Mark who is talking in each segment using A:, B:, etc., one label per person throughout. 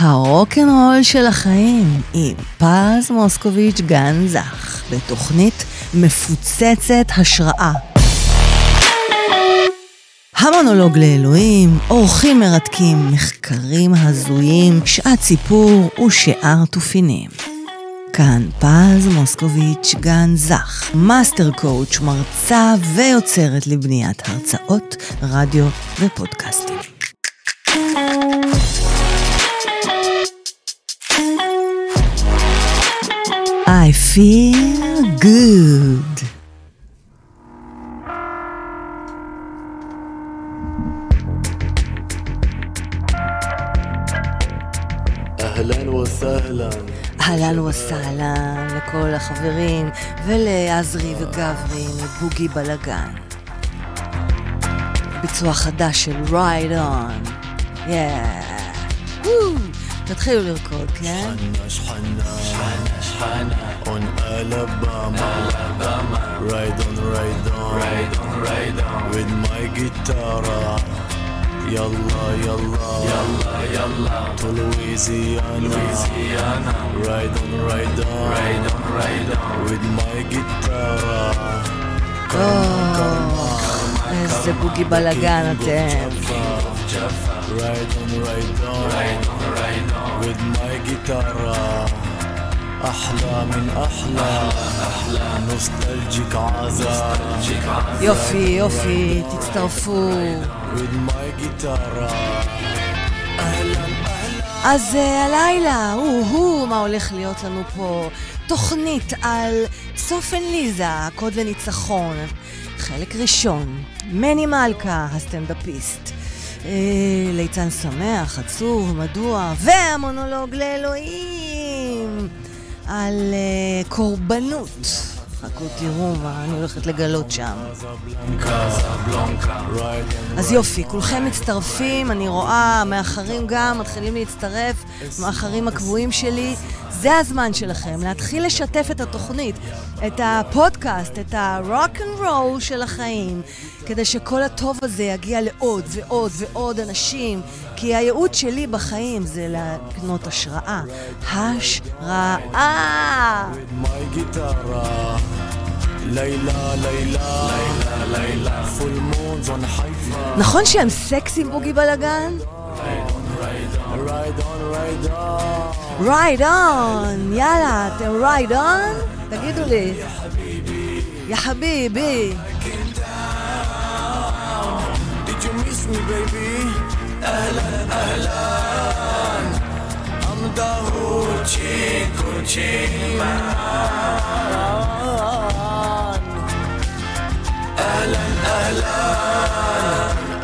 A: הרוקנרול של החיים עם פז מוסקוביץ' גן זך בתוכנית מפוצצת השראה. המונולוג לאלוהים, אורחים מרתקים, מחקרים הזויים, שעת סיפור ושאר תופינים. כאן פז מוסקוביץ' גן זך, master coach, מרצה ויוצרת לבניית הרצאות, רדיו ופודקאסטים. I feel good.
B: אהלן וסהלן.
A: אהלן וסהלן לכל החברים ולעזרי וגברי מבוגי בלאגן. ביצוע חדש של רייד און. יאה. תתחילו לרקוד, כן?
B: שחנה שחנה שחנה שחנה on Alabama Alabama ride on ride on ride on ride on with my guitar يلا يلا يلا يلا to Louisiana Louisiana ride on ride on ride on ride on with my guitar
A: איזה בוגי בלאגן אתם.
B: Ride on, ride on, ride on, ride on with my guitar أحلى من أحلى أحلى نوستالجيك عزا
A: יופי, יופי, תצטרפו.
B: with my guitar أهلا
A: אז אה, הלילה, הוא-הוא, מה הולך להיות לנו פה? תוכנית על צופן ליזה, קוד לניצחון. חלק ראשון, מני מלכה, הסטנדאפיסט. אה, ליצן שמח, עצוב, מדוע, והמונולוג לאלוהים על אה, קורבנות. חכו תראו מה אני הולכת לגלות שם. אז יופי, כולכם מצטרפים, אני רואה, מאחרים גם, מתחילים להצטרף, מאחרים הקבועים שלי. זה הזמן שלכם להתחיל לשתף את התוכנית, את הפודקאסט, את ה rock and roll של החיים, כדי שכל הטוב הזה יגיע לעוד ועוד ועוד אנשים, כי הייעוד שלי בחיים זה להקנות השראה. השראה! נכון שהם סקסים בוגי בלאגן?
B: ride on ride on
A: רייד און! יאללה, אתם רייד און? תגידו לי. יא חביבי.
B: Did you miss me baby أهلا أهلا I'm the hoochie coochie man أهلا أهلا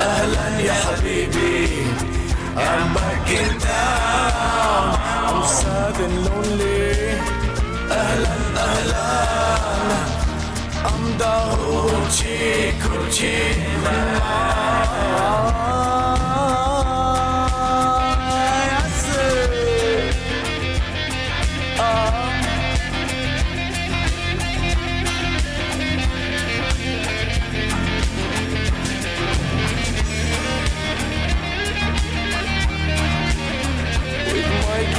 B: أهلا يا حبيبي I'm back in town I'm sad and lonely أهلا أهلا I'm the hoochie coochie man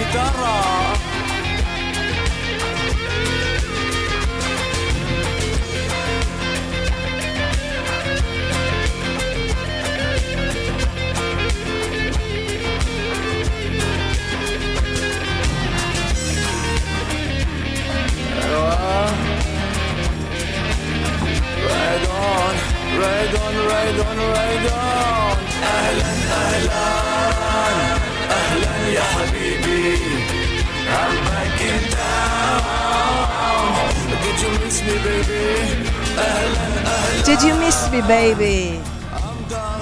B: الجيتارة أهلا أهلا. أهلا. يا حبيبي I'm back in town Did you miss me baby أهلا أهلا
A: Did you miss me, baby?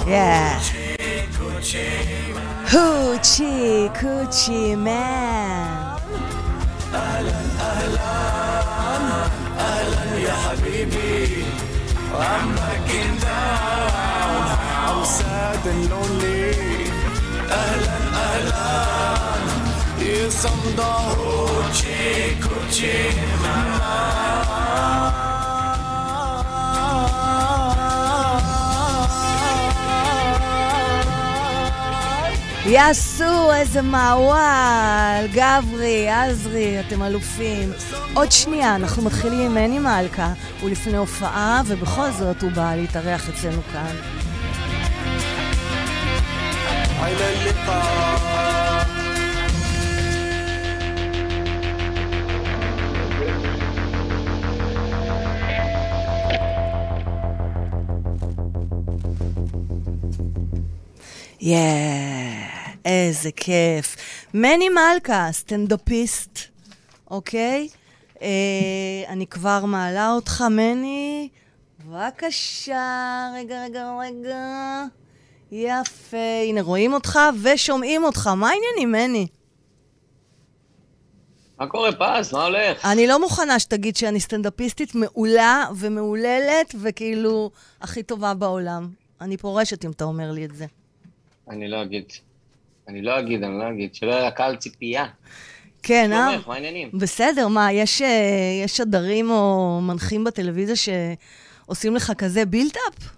A: Yeah. Hoochie coochie man.
B: أهلا يا حبيبي I'm back in town I'm sad and lonely أهلا أهلا The hoochie coochie man
A: יעשו איזה מעוול, גברי, עזרי, אתם אלופים. עוד שנייה, אנחנו מתחילים עם מני מלכה, הוא לפני הופעה, ובכל זאת הוא בא להתארח אצלנו כאן. יאה, איזה כיף. מני מלכה, סטנדאפיסט, אוקיי? אה, אני כבר מעלה אותך, מני. בבקשה, רגע, רגע, רגע. יפה, הנה רואים אותך ושומעים אותך. מה העניינים, מני?
C: מה קורה, פז? מה הולך?
A: אני לא מוכנה שתגיד שאני סטנדאפיסטית מעולה ומהוללת, וכאילו הכי טובה בעולם. אני פורשת אם אתה אומר לי את זה.
C: אני לא אגיד. אני לא אגיד, אני לא אגיד. שלא יהיה לקהל ציפייה.
A: כן, אה?
C: שלומך, מה העניינים?
A: בסדר, מה, יש, אה, יש שדרים או מנחים בטלוויזיה שעושים לך כזה בילט-אפ?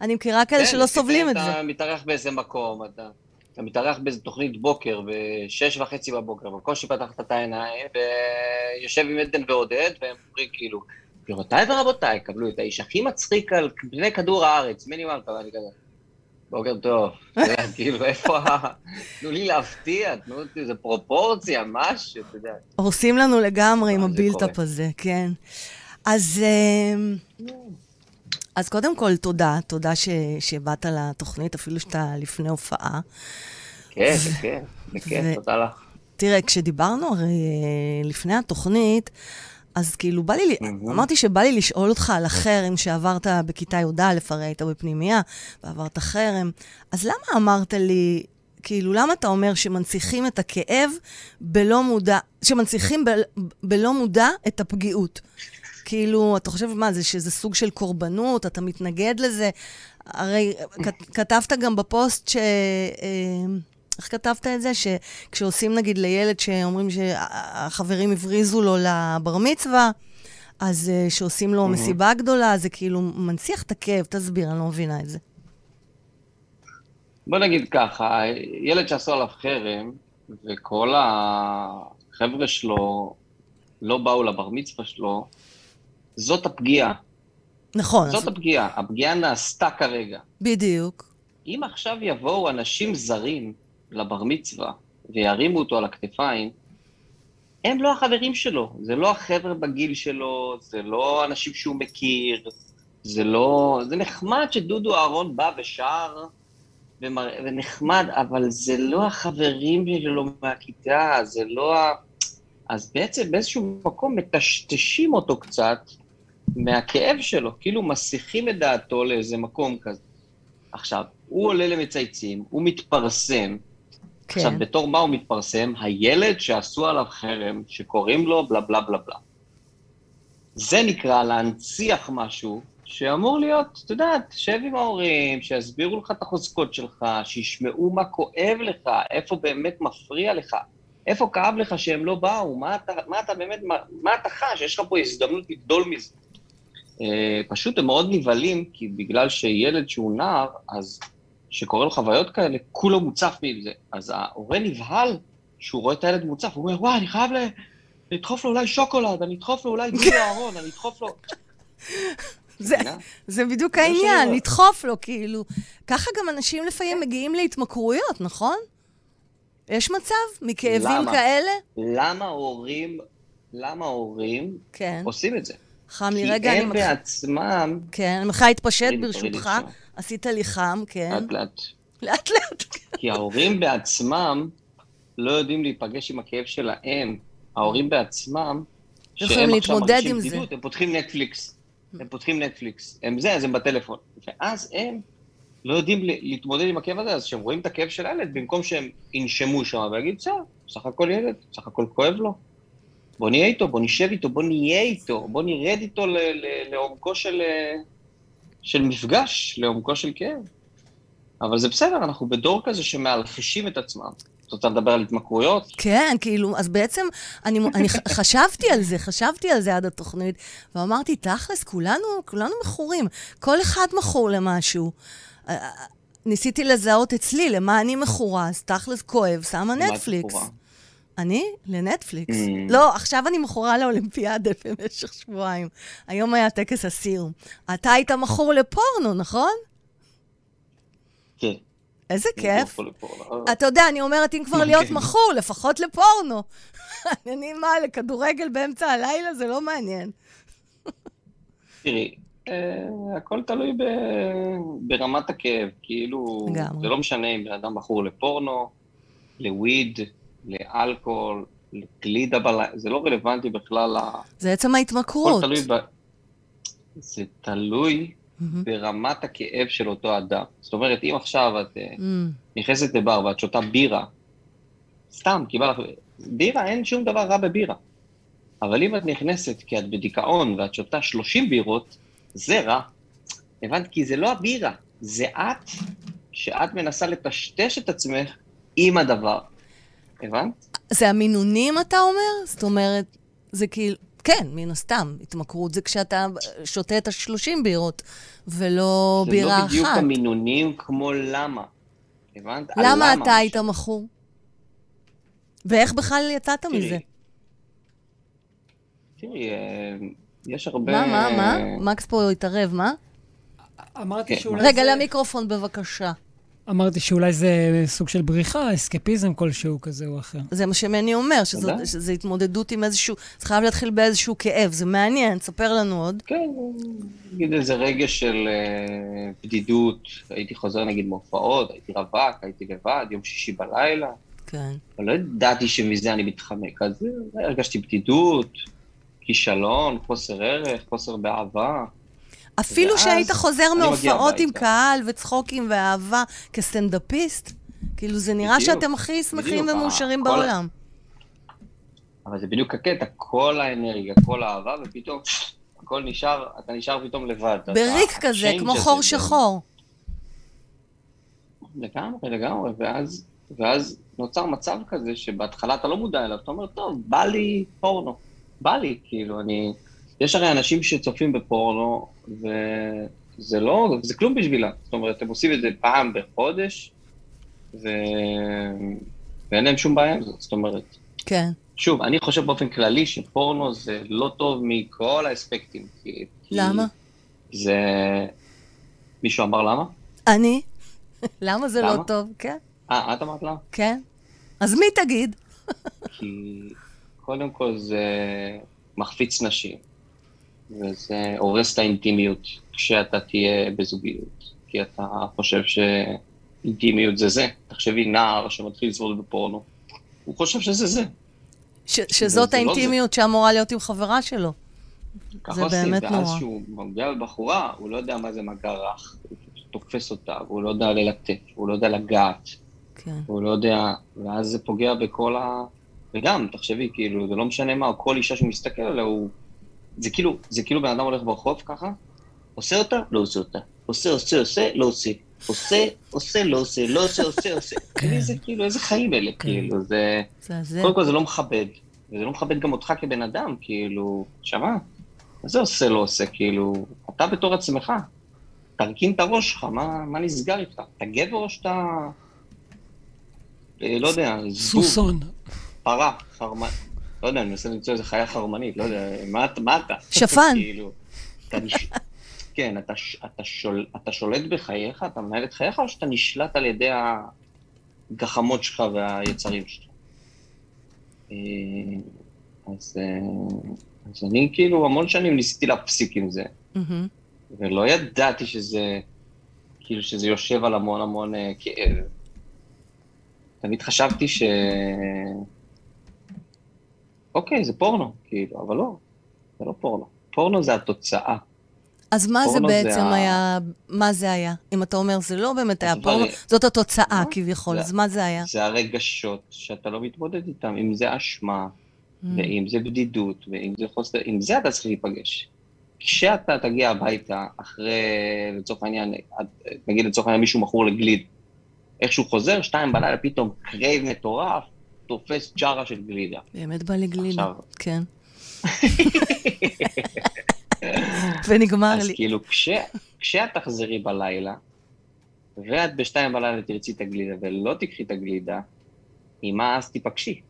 A: אני מכירה כאלה שלא סובלים את
C: כן,
A: זה.
C: אתה מתארח באיזה מקום, אתה, אתה מתארח באיזה תוכנית בוקר בשש וחצי בבוקר, בקושי פתחת את העיניים, ויושב עם עדן ועודד, והם אומרים כאילו, גבירותיי ורבותיי, קבלו את האיש הכי מצחיק על פני כדור הארץ, מיני מלכה, ואני כזה, בוקר טוב. יודע, כאילו, איפה ה... תנו לי להפתיע, תנו לי איזה פרופורציה, משהו, אתה יודע.
A: הורסים לנו לגמרי עם
C: אה,
A: הבילט-אפ. הזה, כן. אז, אה, אז קודם כל, תודה, תודה ש, שבאת לתוכנית, אפילו שאתה לפני הופעה.
C: כן, זה כן, כן,
A: ו-
C: תודה לך.
A: תראה, כשדיברנו הרי אה, לפני התוכנית, אז כאילו בא לי,
C: מהמם.
A: אמרתי שבא לי לשאול אותך על החרם שעברת בכיתה י"א, הרי היית בפנימייה, ועברת חרם. אז למה אמרת לי, כאילו, למה אתה אומר שמנציחים את הכאב בלא מודע, שמנציחים ב, בלא מודע את הפגיעות? כאילו, אתה חושב, מה זה, שזה סוג של קורבנות, אתה מתנגד לזה? הרי כ- כתבת גם בפוסט ש... אה, איך כתבת את זה? שכשעושים נגיד לילד שאומרים שהחברים הבריזו לו לבר מצווה, אז uh, שעושים לו מסיבה גדולה, זה כאילו מנציח את הכאב, תסביר, אני לא מבינה את זה.
C: בוא נגיד ככה, ילד שעשו עליו חרם, וכל החבר'ה שלו לא באו לבר מצווה שלו, זאת הפגיעה.
A: נכון,
C: זאת
A: אז,
C: הפגיעה. הפגיעה נעשתה כרגע.
A: בדיוק.
C: אם עכשיו יבואו אנשים זרים לבר מצווה וירימו אותו על הכתפיים, הם לא החברים שלו, זה לא החבר'ה בגיל שלו, זה לא אנשים שהוא מכיר, זה לא... זה נחמד שדודו אהרון בא ושר, ומר... ונחמד, אבל זה לא החברים שלו מהכיתה, זה לא ה... אז בעצם באיזשהו מקום מטשטשים אותו קצת מהכאב שלו, כאילו מסיחים את דעתו לאיזה מקום כזה. עכשיו, הוא עולה למצייצים, הוא מתפרסם,
A: כן.
C: עכשיו, בתור מה הוא מתפרסם? הילד שעשו עליו חרם, שקוראים לו בלה בלה בלה בלה. זה נקרא להנציח משהו שאמור להיות, את יודעת, שב עם ההורים, שיסבירו לך את החוזקות שלך, שישמעו מה כואב לך, איפה באמת מפריע לך, איפה כאב לך שהם לא באו, מה אתה, מה אתה באמת, מה, מה אתה חש, יש לך פה הזדמנות לגדול מזה. אה, פשוט הם מאוד נבהלים, כי בגלל שילד שהוא נער, אז שקורה לו חוויות כאלה, כולו מוצף מזה. אז ההורה נבהל שהוא רואה את הילד מוצף, הוא אומר, וואי, אני חייב ל... לדחוף לו אולי שוקולד, אני אדחוף לו אולי דודו אהרון, אני אדחוף לו...
A: זה? זה בדיוק
C: זה
A: העניין. לדחוף לו, כאילו. ככה גם אנשים לפעמים מגיעים להתמכרויות, נכון? יש מצב? מכאבים
C: למה?
A: כאלה?
C: למה ההורים, למה ההורים
A: כן.
C: עושים את זה?
A: חם לי
C: כי
A: רגע, אני
C: הם
A: מתחילה...
C: בעצמם,
A: כן, אני מתחילה להתפשט ברשותך. עשית לי חם, כן.
C: לאט לאט,
A: לאט לאט.
C: כי ההורים בעצמם לא יודעים להיפגש עם הכאב שלהם. ההורים בעצמם,
A: יכולים
C: שהם עכשיו מרגישים. בדידות, הם פותחים נטפליקס. הם פותחים נטפליקס. הם זה, אז הם בטלפון. ואז הם לא יודעים להתמודד עם הכאב הזה, אז כשהם רואים את הכאב של הילד, במקום שהם ינשמו שם ויגיד, בסדר, סך הכל ילד, סך הכל כואב לו. בוא נהיה איתו, בוא נשב איתו, בוא נהיה איתו, בוא נרד איתו לעומקו של, אה, של מפגש, לעומקו של כאב. אבל זה בסדר, אנחנו בדור כזה שמאלחשים את עצמם. את רוצה לדבר על התמכרויות?
A: כן, כאילו, אז בעצם אני, אני חשבתי על זה, חשבתי על זה עד התוכנית, ואמרתי, תכלס, כולנו, כולנו מכורים. כל אחד מכור למשהו. אה, ניסיתי לזהות אצלי למה אני מכורה, אז תכלס כואב, שמה נטפליקס. אני? לנטפליקס.
C: Mm.
A: לא, עכשיו אני מכורה לאולימפיאדה במשך שבועיים. היום היה טקס הסיום. אתה היית מכור לפורנו, נכון?
C: כן.
A: איזה כיף.
C: לפורנו.
A: אתה יודע, אני אומרת, אם כבר
C: כן.
A: להיות מכור, לפחות לפורנו. אני מה, לכדורגל באמצע הלילה? זה לא מעניין.
C: תראי, אה, הכל תלוי. ברמת הכאב, כאילו. זה לא משנה אם בן אדם בחור לפורנו, לוויד, לאלכוהול, לגלידה בלילה, זה לא רלוונטי בכלל, ה-
A: זה עצם ההתמכרות.
C: תלוי ב... זה תלוי
A: מהמם.
C: ברמת הכאב של אותו אדם. זאת אומרת, אם עכשיו את
A: אמ,
C: נכנסת לבר ואת שותה בירה, סתם, כי בא לך... בירה, אין שום דבר רע בבירה. אבל אם את נכנסת כי את בדיכאון ואת שותה 30 בירות, זה רע. הבנת? כי זה לא הבירה, זה את, שאת מנסה לטשטש את עצמך עם הדבר. הבנת?
A: זה המינונים, אתה אומר? זאת אומרת, זה כאילו... כן, מן הסתם, התמכרות זה כשאתה שותה את השלושים בירות, ולא
C: זה
A: בירה
C: לא בדיוק
A: אחת.
C: המינונים כמו למה. הבנת?
A: למה אתה היית. מכור? ואיך בכלל יצאת
C: תראי,
A: מזה?
C: תראי, אה, יש הרבה...
A: מה, מה, מה? מקס פה התערב, מה?
D: אמרתי
C: כן.
D: שאולי
A: רגע,
D: זה...
A: למיקרופון בבקשה.
D: אמרתי שאולי זה סוג של בריחה, אסקפיזם כלשהו כזה או אחר.
A: זה מה שמני אומר,
C: ודאי.
A: שזה התמודדות עם איזשהו... זה חייב להתחיל באיזשהו כאב, זה מעניין, ספר לנו עוד.
C: כן, נגיד איזה רגש של אה, בדידות, הייתי חוזר נגיד מהופעות, הייתי רווק, הייתי לבד, יום שישי בלילה,
A: כן.
C: אבל לא ידעתי שמזה אני מתחמק, אז הרגשתי בדידות, כישלון, חוסר ערך, חוסר באהבה.
A: אפילו
C: ואז
A: שהיית חוזר מהופעות עם. קהל וצחוקים ואהבה כסטנדאפיסט, כאילו זה נראה
C: בדיוק,
A: שאתם הכי שמחים
C: בדיוק,
A: ומאושרים
C: כל
A: בעולם.
C: אבל זה בדיוק הקטע, כל האנרגיה, כל האהבה, ופתאום הכל נשאר, אתה נשאר פתאום לבד. אתה-
A: בריק כזה,
C: הצ'יינג'
A: כמו חור שחור.
C: לגמרי, לגמרי, ואז, ואז נוצר מצב כזה שבהתחלה אתה לא מודע אליו, אתה אומר, טוב, בא לי פורנו, בא לי, כאילו, אני... יש הרי אנשים שצופים בפורנו, וזה לא, זה כלום בשבילם. זאת אומרת, הם עושים את זה פעם בחודש, ו... ואין להם שום בעיה עם זה, זאת אומרת.
A: כן.
C: שוב, אני חושב באופן כללי שפורנו זה לא טוב מכל האספקטים. כי- כי
A: למה?
C: זה... מישהו אמר למה?
A: אני? למה זה לא
C: למה?
A: טוב? כן,
C: אה, את אמרת למה?
A: כן. אז מי תגיד?
C: כי קודם כל זה מחפיץ נשים, וזה הורס את האינטימיות כשאתה תהיה בזוגיות, כי אתה חושב שאינטימיות זה זה. תחשבי, נער שמתחיל לצפות בפורנו, הוא חושב שזה זה.
A: ש- שזאת
C: לא
A: האינטימיות שאמורה להיות עם חברה שלו. זה
C: עושים,
A: באמת
C: ואז
A: נורא.
C: כשהוא מגיע לבחורה, הוא לא יודע מה זה מגע רך, הוא תופס אותה, והוא לא יודע ללטף, הוא לא יודע לגעת,
A: כן.
C: הוא לא יודע, ואז זה פוגע בכל ה... וגם, תחשבי, כאילו, זה לא משנה מה, כל אישה שהוא מסתכל עליה, הוא... זה כאילו, זה כאילו בן אדם הולך ברחוב ככה, עושה אותה, לא עושה אותה. עושה, עושה, עושה, לא עושה. עושה, עושה, לא עושה, לא עושה, עושה, עושה. איזה, כאילו, איזה חיים אלה, כאילו, זה...
A: זה זה.
C: קודם כל זה לא מכבד, וזה לא מכבד גם אותך כבן אדם, כאילו, שמע, מה זה עושה, לא עושה, כאילו, אתה בתור עצמך, תרכין את הראש שלך, מה, מה נסגר איתך? אתה גבר או שאתה, אה, לא יודע, זבוב,
D: סוסון.
C: פרה, חרמנית, לא יודע, אני מנסה למצוא איזה חיה חרמנית, לא יודע, מה, מה אתה?
A: שפן.
C: כאילו, אתה נש... כן, אתה, אתה, שול... אתה שולט בחייך, אתה מנהל את חייך, או שאתה נשלט על ידי הגחמות שלך והיצרים שלך? אה, אז, אה, אז אני כאילו המון שנים ניסיתי להפסיק עם זה. ולא ידעתי שזה, כאילו שזה יושב על המון המון אה, כאב. תמיד חשבתי ש... אוקיי, זה פורנו, כאילו, אבל לא, זה לא פורנו. פורנו זה התוצאה.
A: אז מה זה
C: פורנו זה
A: בעצם
C: ה-
A: היה, מה זה היה? אם אתה אומר, זה לא באמת היה פורנו, זאת התוצאה
C: מה?
A: כביכול,
C: זה-
A: אז מה זה היה?
C: זה הרגשות שאתה לא מתמודד איתם, אם זה אשמה, ואם זה בדידות, ואם זה חוסר, עם זה אתה צריך להיפגש. כשאתה תגיע הביתה אחרי, לצורך העניין, נגיד לצורך העניין מישהו מכור לגלידה, איך שהוא חוזר, שתיים בלילה, פתאום crave מטורף, תופס ג'ארה של גלידה.
A: באמת בא לי גלידה,
C: עכשיו.
A: כן. ונגמר
C: אז
A: לי.
C: כאילו, כש, כשאת תחזרי בלילה, ואת בשתיים בלילה תרצי את הגלידה ולא תיקחי את הגלידה, עם מה אז תיפגשי?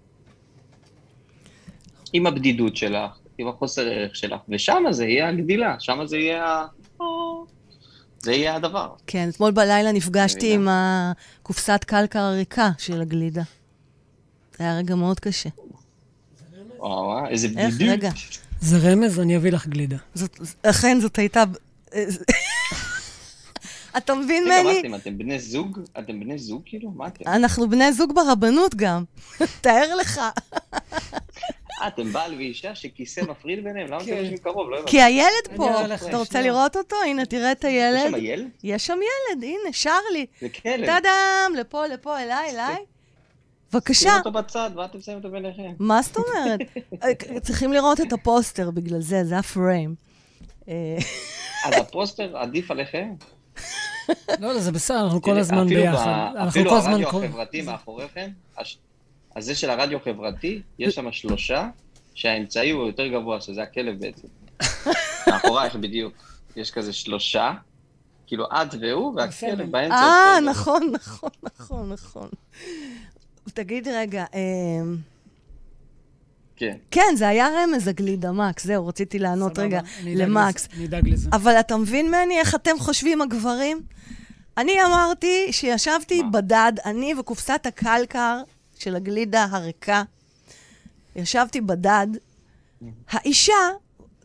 C: עם הבדידות שלך, עם החוסר ערך שלך, ושם זה יהיה הגדילה, שם זה יהיה ה... זה יהיה הדבר.
A: כן, אתמול בלילה נפגשתי. עם הקופסת קלקר הריקה של הגלידה. זה היה רגע מאוד קשה.
C: וואו, איזה
A: איך?
C: בדידות.
A: רגע.
D: זה רמז, אני אביא לך גלידה.
A: זאת, אכן, זאת הייתה... אתה מבין,
C: רגע, מה
A: מני?
C: אתם, אתם בני זוג? אתם בני זוג כאילו? מה אתם?
A: אנחנו בני זוג ברבנות גם. תאר לך.
C: אה, אתם בעל ואישה שכיסא מפריד ביניהם? למה אתם
D: כן.
C: יושבים קרוב? לא הבנתי.
A: כי הילד פה. אתה רוצה. לראות אותו? הנה, תראה את
C: יש
A: הילד.
C: שם ילד?
A: יש שם ילד, הנה, שרלי.
C: זה כלב.
A: טאדאם, לפה, לפה, אליי, אליי. בבקשה.
C: שים אותו בצד, מה אתם שמים אותו ביניכם?
A: מה זאת אומרת? אה, צריכים לראות את הפוסטר בגלל זה, זה הפריים. אה,
C: אז הפוסטר עדיף עליכם?
D: לא, לא, זה בסדר, אנחנו כל הזמן ביחד.
C: אפילו. הרדיו החברתי מאחוריכם, אז זה של הרדיו החברתי, יש שם שלושה, שהאמצעי הוא יותר גבוה, שזה הכלב בעצם. מאחורייך בדיוק. יש כזה שלושה, כאילו את והוא. והכלב באמצע.
A: אה. נכון, נכון, נכון, נכון. תגיד רגע, אה,
C: כן.
A: כן, זה היה רמז הגלידה, מקס, זהו, רציתי לענות
D: סבבה,
A: רגע למקס.
D: לזה, אני אדאג לזה.
A: אבל אתה מבין, מני, איך אתם חושבים הגברים? אני אמרתי שישבתי
C: מה?
A: בדד, אני וקופסת הקלקר של הגלידה הריקה, ישבתי בדד, האישה,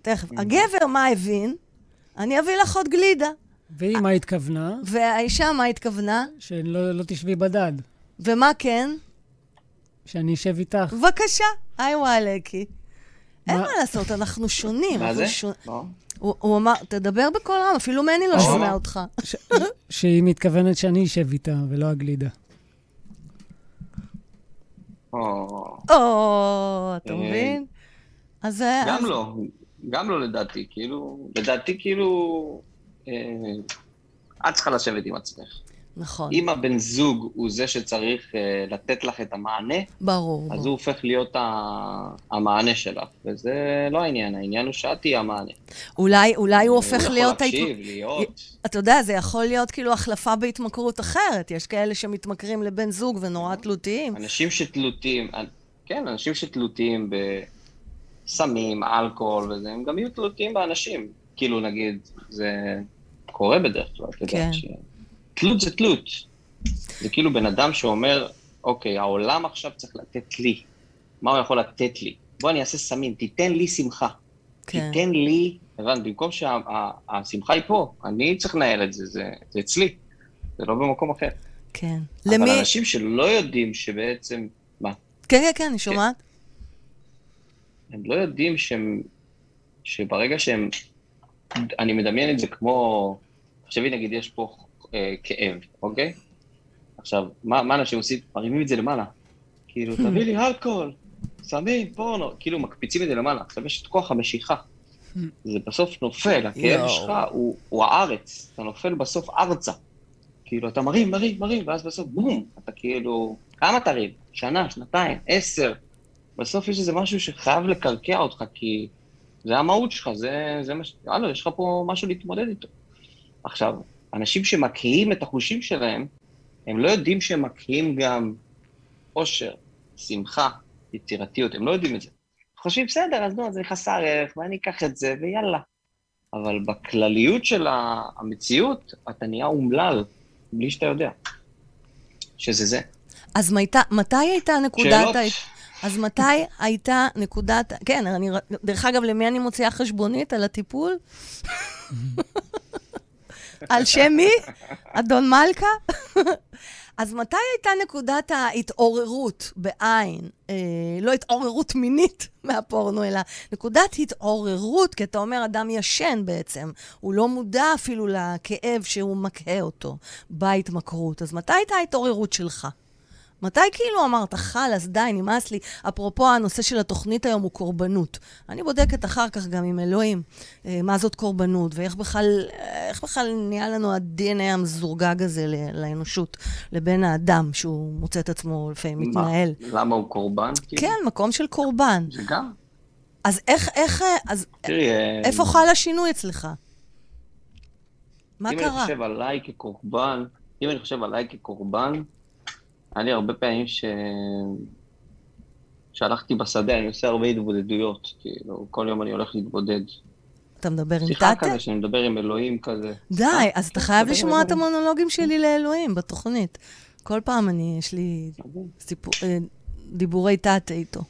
A: תכף, הגבר, מה הבין? אני אביא לך עוד גלידה.
D: והיא מה התכוונה?
A: והאישה, מה התכוונה?
D: שלא לא תשבי בדד.
A: ומה כן?
D: שאני אשב איתך.
A: בבקשה, היי וואלקי. אין
D: מה-
A: לעשות, אנחנו שונים.
C: מה זה? לא?
A: הוא אמר, תדבר בקול רם, אפילו מני לא
C: הוא
A: שומע? אותך.
D: שהיא מתכוונת שאני אשב איתה, ולא הגלידה.
C: או,
A: אתה
C: אה,
A: מבין? אז זה...
C: גם לא, גם לא לדעתי, כאילו, לדעתי כאילו, אה, את צריכה לשבת עם עצמך.
A: נכון,
C: אם הבן זוג הוא זה שצריך אה, לתת לך את המענה,
A: ברור.
C: אז
A: ברור.
C: הוא הופך להיות ה- המענה שלך, וזה לא העניין, העניין הוא שאת תהיי המענה.
A: אולי אולי הוא הופך
C: הוא
A: להיות...
C: יכול
A: ההת-
C: להקשיב, להיות.
A: אתה יודע, זה יכול להיות כאילו החלפה בהתמכרות אחרת. יש כאלה שמתמכרים לבן זוג ונורא תלותיים.
C: אנשים שתלותים, כן, אנשים שתלותים בסמים, אלכוהול וזה, הם גם יהיו תלותים באנשים. כאילו, נגיד, זה קורה בדרך כלל, אתה
A: כן.
C: יודע. תלות זה תלות. זה כאילו בן אדם שאומר, אוקיי, העולם עכשיו צריך לתת לי. מה הוא יכול לתת לי? בוא אני אעשה סמים, תיתן לי שמחה.
A: כן,
C: תיתן לי, הבנת, במקום שהשמחה היא פה, אני צריך לנהל את זה, זה, זה אצלי, זה לא במקום אחר.
A: כן.
C: אבל
A: למי...
C: אנשים שלא יודעים שבעצם, מה,
A: כן, כן, כן, אני שומעת.
C: הם לא יודעים שהם, שברגע שהם, אני מדמיין את זה כמו, תחשבי נגיד יש פה אה, כאב, אוקיי? עכשיו, מה, מה אנשים עושים? מרימים את זה למעלה. כאילו, תביא לי אלכוהול, סמים, פורנו, כאילו מקפיצים את זה למעלה. עכשיו יש את כוח המשיכה. זה בסוף נופל, הכאב. שלך הוא, הוא הארץ, אתה נופל בסוף ארצה. כאילו, אתה מרים, מרים, מרים, ואז בסוף בום, אתה כאילו, כמה תרים? שנה, שנתיים, עשר. בסוף יש איזה משהו שחייב לקרקע אותך, כי זה המהות שלך, זה, זה מה ש... יאללה, יש לך פה משהו להתמודד איתו. עכשיו, אנשים שמקהים את החושים שלהם, הם לא יודעים שהם מקהים גם אושר, שמחה, יצירתיות, הם לא יודעים את זה. חושבים, בסדר, אז נו, זה חסר ערך, ואני אקח את זה, ויאללה. אבל בכלליות של המציאות, אתה נהיה אומלל, בלי שאתה יודע. שזה זה.
A: אז מתי- מתי הייתה נקודת...
C: שאלות?
A: אז מתי הייתה נקודת... כן, אני... דרך אגב, למי אני מוציאה חשבונית? על הטיפול? על שם מי? אדון מלכה? אז מתי הייתה נקודת ההתעוררות בעין? אה, לא התעוררות מינית מהפורנו, אלא נקודת התעוררות, כי אתה אומר אדם ישן בעצם. הוא לא מודע אפילו לכאב שהוא מקהה אותו בהתמכרות. אז מתי הייתה ההתעוררות שלך? מתי כאילו אמרת, חלאס, די, נמאס לי? אפרופו, הנושא של התוכנית היום הוא קורבנות. אני בודקת אחר כך גם עם אלוהים, אה, מה זאת קורבנות, ואיך בכלל, אה, בכלל נהיה לנו ה-DNA המזורגג הזה לאנושות, לבין האדם, שהוא מוצא את עצמו לפעמים
C: מה?
A: מתנהל.
C: למה הוא קורבן? כאילו?
A: כן, מקום של קורבן.
C: זה גם.
A: אז איך, איך, אה, אז
C: תראי,
A: איפה חל השינוי אצלך? מה
C: אם
A: קרה?
C: אני חושב עליי כקורבן, אם אני חושב עליי כקורבן, היה לי הרבה פעמים ש... שהלכתי בשדה, אני עושה הרבה התבודדויות, כאילו, כל יום אני הולך להתבודד.
A: אתה מדבר עם
C: שיחה
A: טאטה?
C: כזה, שאני מדבר עם אלוהים כזה.
A: די, אז אתה חייב לשמוע את. המונולוגים שלי לאלוהים בתוכנית. כל פעם אני, יש לי. סיפור, אה, דיבורי טאטה איתו.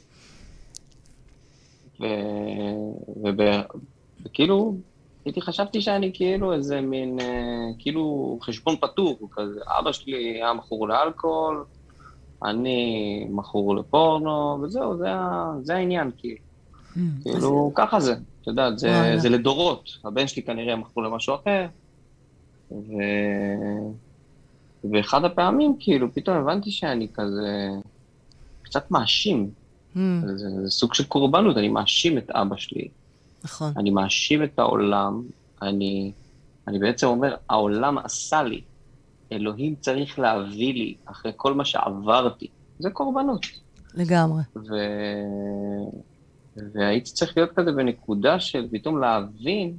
C: וכאילו, הייתי חשבתי שאני כאילו איזה מין, אה, כאילו חשבון פתור כזה. אבא שלי היה מכור לאלכוהול, אני מכור לפורנו, וזהו, זה. זה העניין, כאילו. כאילו, ככה זה, את יודעת, זה. זה לדורות. הבן שלי כנראה מכור למשהו אחר, ו... ואחד הפעמים, כאילו, פתאום הבנתי שאני כזה קצת מאשים.
A: Hmm,
C: זה, זה סוג של קורבנות, אני מאשים את אבא שלי,
A: נכון.
C: אני מאשים את העולם, אני, אני בעצם אומר, העולם עשה לי, אלוהים צריך להביא לי אחרי כל מה שעברתי. זה קורבנות.
A: לגמרי.
C: ו... והייתי צריך להיות כזה בנקודה של פתאום להבין,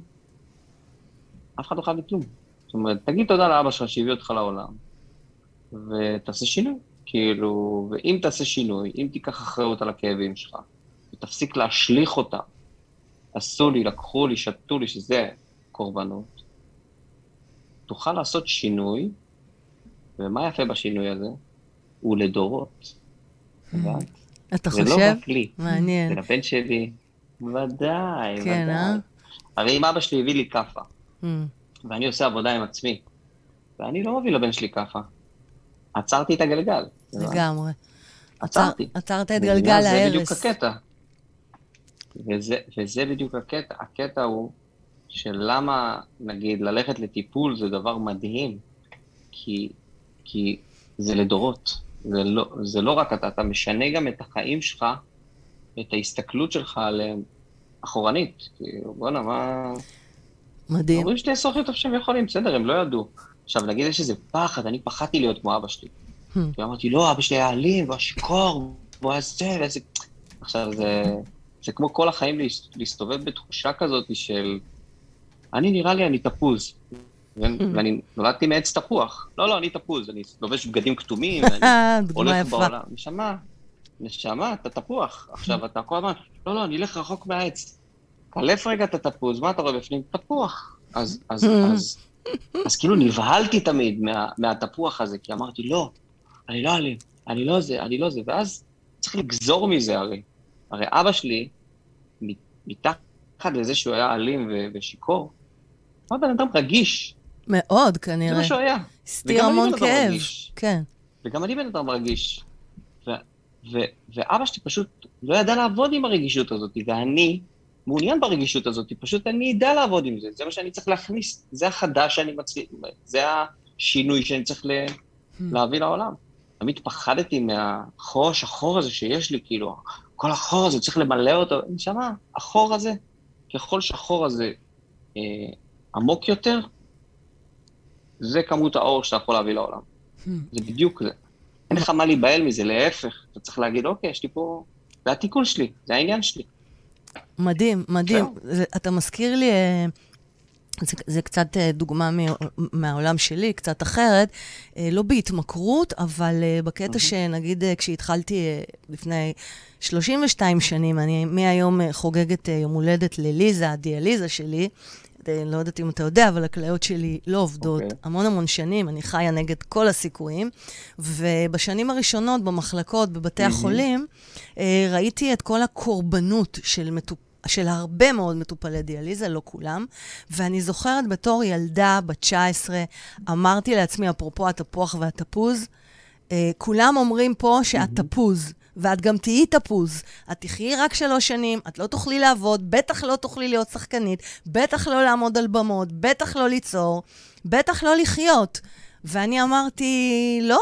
C: אף אחד לא חייב לי כלום. זאת אומרת, תגיד תודה לאבא שלך שהביא אותך לעולם, ותעשה שינוי. כאילו, ואם תעשה שינוי, אם תיקח אחריות על הכאבים שלך, ותפסיק להשליך אותם, עשו לי, לקחו לי, שתו לי, שזה קורבנות, תוכל לעשות שינוי, ומה יפה בשינוי הזה? הוא לדורות. הבנת?
A: אתה
C: זה לא
A: חושב?
C: רק לי.
A: מעניין.
C: ולבן שלי, ודאי,
A: כן,
C: ודאי.
A: אה?
C: הרי אם אבא שלי הביא לי כאפה,
A: Hmm,
C: ואני עושה עבודה עם עצמי, ואני לא מביא לבן שלי כאפה. עצרתי את הגלגל.
A: לגמרי.
C: עצרתי.
A: עצר- עצרת את? גלגל
C: זה בדיוק
A: ההרס.
C: הקטע. וזה, וזה בדיוק הקטע. הקטע הוא של למה, נגיד, ללכת לטיפול זה דבר מדהים, כי, כי זה לדורות. זה לא, זה לא רק אתה, אתה משנה גם את החיים שלך, את ההסתכלות שלך עליהם אחורנית. כאילו, בואנה, מה...
A: מדהים.
C: ההורים שלי עשו הכי טוב שהם יכולים, בסדר, הם לא ידעו. עכשיו, נגיד יש איזה פחד, אני פחדתי להיות כמו אבא שלי.
A: Hmm.
C: כי אמרתי, לא, אבא שלי היה אלים, והוא היה שיכור, והוא היה זה, וזה... עכשיו, זה, זה כמו כל החיים להס- להסתובב בתחושה כזאת של, אני נראה לי אני תפוז. ו- ואני נולדתי מעץ תפוח. לא, לא, אני תפוז, אני לובש בגדים כתומים, ואני הולך. בעולם. נשמה, נשמה, אתה תפוח. עכשיו, אתה כל הזמן, לא, לא, אני אלך רחוק מהעץ. קלף רגע את התפוז, מה אתה רואה בפנים? תפוח. אז, אז, אז, אז כאילו נבהלתי תמיד מה, מהתפוח הזה, כי אמרתי, לא, אני לא אלים, אני לא זה, אני לא זה, ואז צריך לגזור מזה הרי. הרי אבא שלי, מתחת לזה שהוא היה אלים ושיכור, הוא היה בן אדם רגיש,
A: מאוד,
C: זה
A: כנראה.
C: מה שהוא היה.
A: הסתיר המון כאב. כן.
C: וגם אני בן אדם רגיש. ו- ו- ואבא שלי פשוט לא ידע לעבוד עם הרגישות הזאת, ואני מעוניין ברגישות הזאת, פשוט אני אדע לעבוד עם זה, זה מה שאני צריך להכניס, זה החדש שאני מצליח, זה השינוי שאני צריך ל- להביא לעולם. תמיד פחדתי מהחור השחור הזה שיש לי, כאילו, כל החור הזה, צריך למלא אותו. נשמה, החור הזה, ככל שהחור הזה אה, עמוק יותר, זה כמות האור שאתה יכול להביא לעולם. זה בדיוק זה. אין לך מה להיבהל מזה, להפך. אתה צריך להגיד, אוקיי, יש לי פה... זה התיקון שלי, זה העניין שלי.
A: מדהים, מדהים. זה, אתה מזכיר לי, אה, זה, זה קצת אה, דוגמה מ, מהעולם שלי, קצת אחרת, אה, לא בהתמכרות, אבל בקטע שנגיד אה, כשהתחלתי לפני 32 שנים, אני מהיום חוגגת יום הולדת לליזה, הדיאליזה שלי. אה, לא יודעת אם אתה יודע, אבל הכליות שלי לא עובדות
C: אוקיי.
A: המון המון שנים, אני חיה נגד כל הסיכויים. ובשנים הראשונות במחלקות, בבתי החולים, אה, ראיתי את כל הקורבנות של מטופ... של הרבה מאוד מטופלי דיאליזה, לא כולם. ואני זוכרת בתור ילדה בת 19, אמרתי לעצמי, אפרופו התפוח והתפוז, אה, כולם אומרים פה שאת תפוז, ואת גם תהיי תפוז. את תחיי רק שלוש שנים, את לא תוכלי לעבוד, בטח לא תוכלי להיות שחקנית, בטח לא לעמוד על במות, בטח לא ליצור, בטח לא לחיות. ואני אמרתי, לא,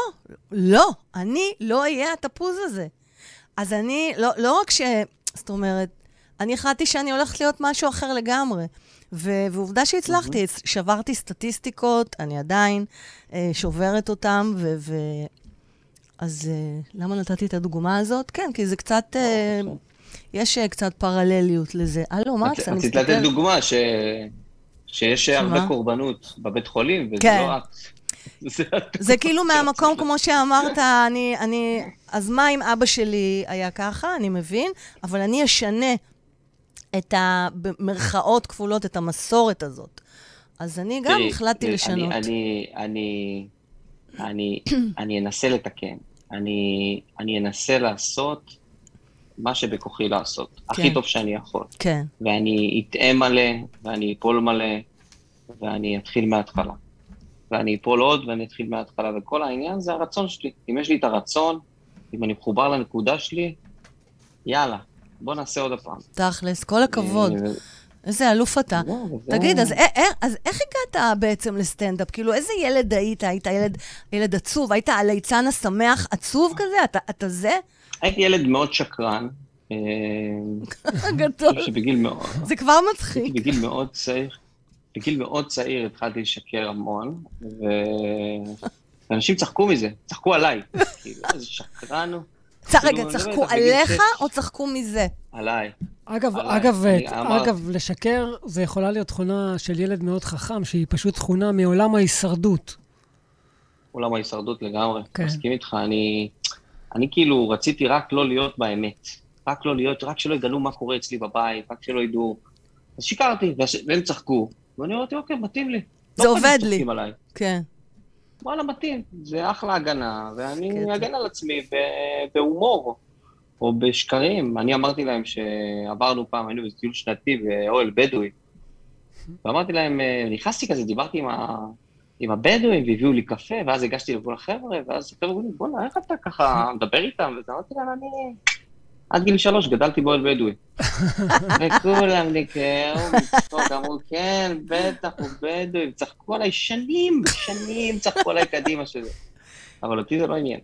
A: לא, אני לא אהיה התפוז הזה. אז אני, לא, לא רק ש... זאת אומרת, אני החלטתי שאני הולכת להיות משהו אחר לגמרי. ו- ועובדה שהצלחתי, שברתי סטטיסטיקות, אני עדיין אה, שוברת אותן, ו... אז אה, למה נתתי את הדוגמה הזאת? כן, כי זה קצת, אה, יש אה, קצת פרלליות לזה. הלו, מקס, אני
C: רצית לתת. דוגמה ש... שיש
A: שמה?
C: הרבה קורבנות בבית חולים, וזה
A: כן.
C: לא את. זה-
A: זה כאילו מהמקום, כמו שאמרת, אני, אני... אז מה אם אבא שלי היה ככה, אני מבין, אבל אני אשנה את ה... במרכאות כפולות, את המסורת הזאת. אז אני גם החלטתי לשנות.
C: אני, אני, אני, אני, אני אנסה לתקן. אני, אני אנסה לעשות מה שבכוחי לעשות. הכי טוב שאני יכול.
A: כן.
C: ואני אטעה מלא, ואני אפול מלא, ואני אתחיל מההתחלה. ואני אפול עוד ואני אתחיל מההתחלה, וכל העניין זה הרצון שלי. אם יש לי את הרצון, אם אני מחובר לנקודה שלי, יאללה, בוא נעשה עוד הפעם.
A: תכלס, כל הכבוד. איזה אלוף אתה.
C: וזה-
A: תגיד, אז, א- א- אז איך הגעת בעצם לסטנדאפ? כאילו, איזה ילד היית? היית ילד, ילד עצוב? היית הליצן השמח עצוב כזה? אתה, אתה זה?
C: הייתי ילד מאוד שקרן. אה,
A: גדול. זה כבר מצחיק.
C: בגיל מאוד צעיר, בגיל מאוד צעיר התחלתי לשקר המון, ואנשים צחקו מזה, צחקו עליי. כאילו, איזה שקרן הוא.
A: צ- רגע,
C: כאילו,
A: צחקו
C: אני לא בגיל
A: עליך. או צחקו מזה?
C: עליי.
D: אגב,
C: עליי.
D: אגב, אגב, לשקר זה יכולה להיות תכונה של ילד מאוד חכם, שהיא פשוט תכונה מעולם ההישרדות.
C: עולם ההישרדות לגמרי,
D: כן.
C: מסכים איתך, אני, אני כאילו רציתי רק לא להיות באמת, רק לא להיות, רק שלא יגלו מה קורה אצלי בבית, רק שלא ידעו. אז שיקרתי, והם צחקו, ואני אמרתי, אוקיי, מתאים לי.
A: זה
C: לא
A: עובד לי.
C: עליי.
A: כן.
C: וואלה, מתאים, זה אחלה הגנה, ואני. אגן על עצמי בהומור, או בשקרים. אני אמרתי להם שעברנו פעם, היינו בטיול שנתי באוהל בדואי, ואמרתי להם, אה, נכנסתי כזה, דיברתי עם, ה... עם הבדואים, והביאו לי קפה, ואז הגשתי לבוא לחבר'ה, ואז החבר'ה אמרו לי, בואנה, איך אתה ככה מדבר איתם? ואז אמרתי להם, אני... עד גיל שלוש גדלתי באוהל בדואי. וכולם נקראו מצחוק, אמרו, כן, בטח, הוא בדואי, צחקו עליי שנים, שנים צחקו עליי קדימה שזה. אבל אותי זה לא עניין.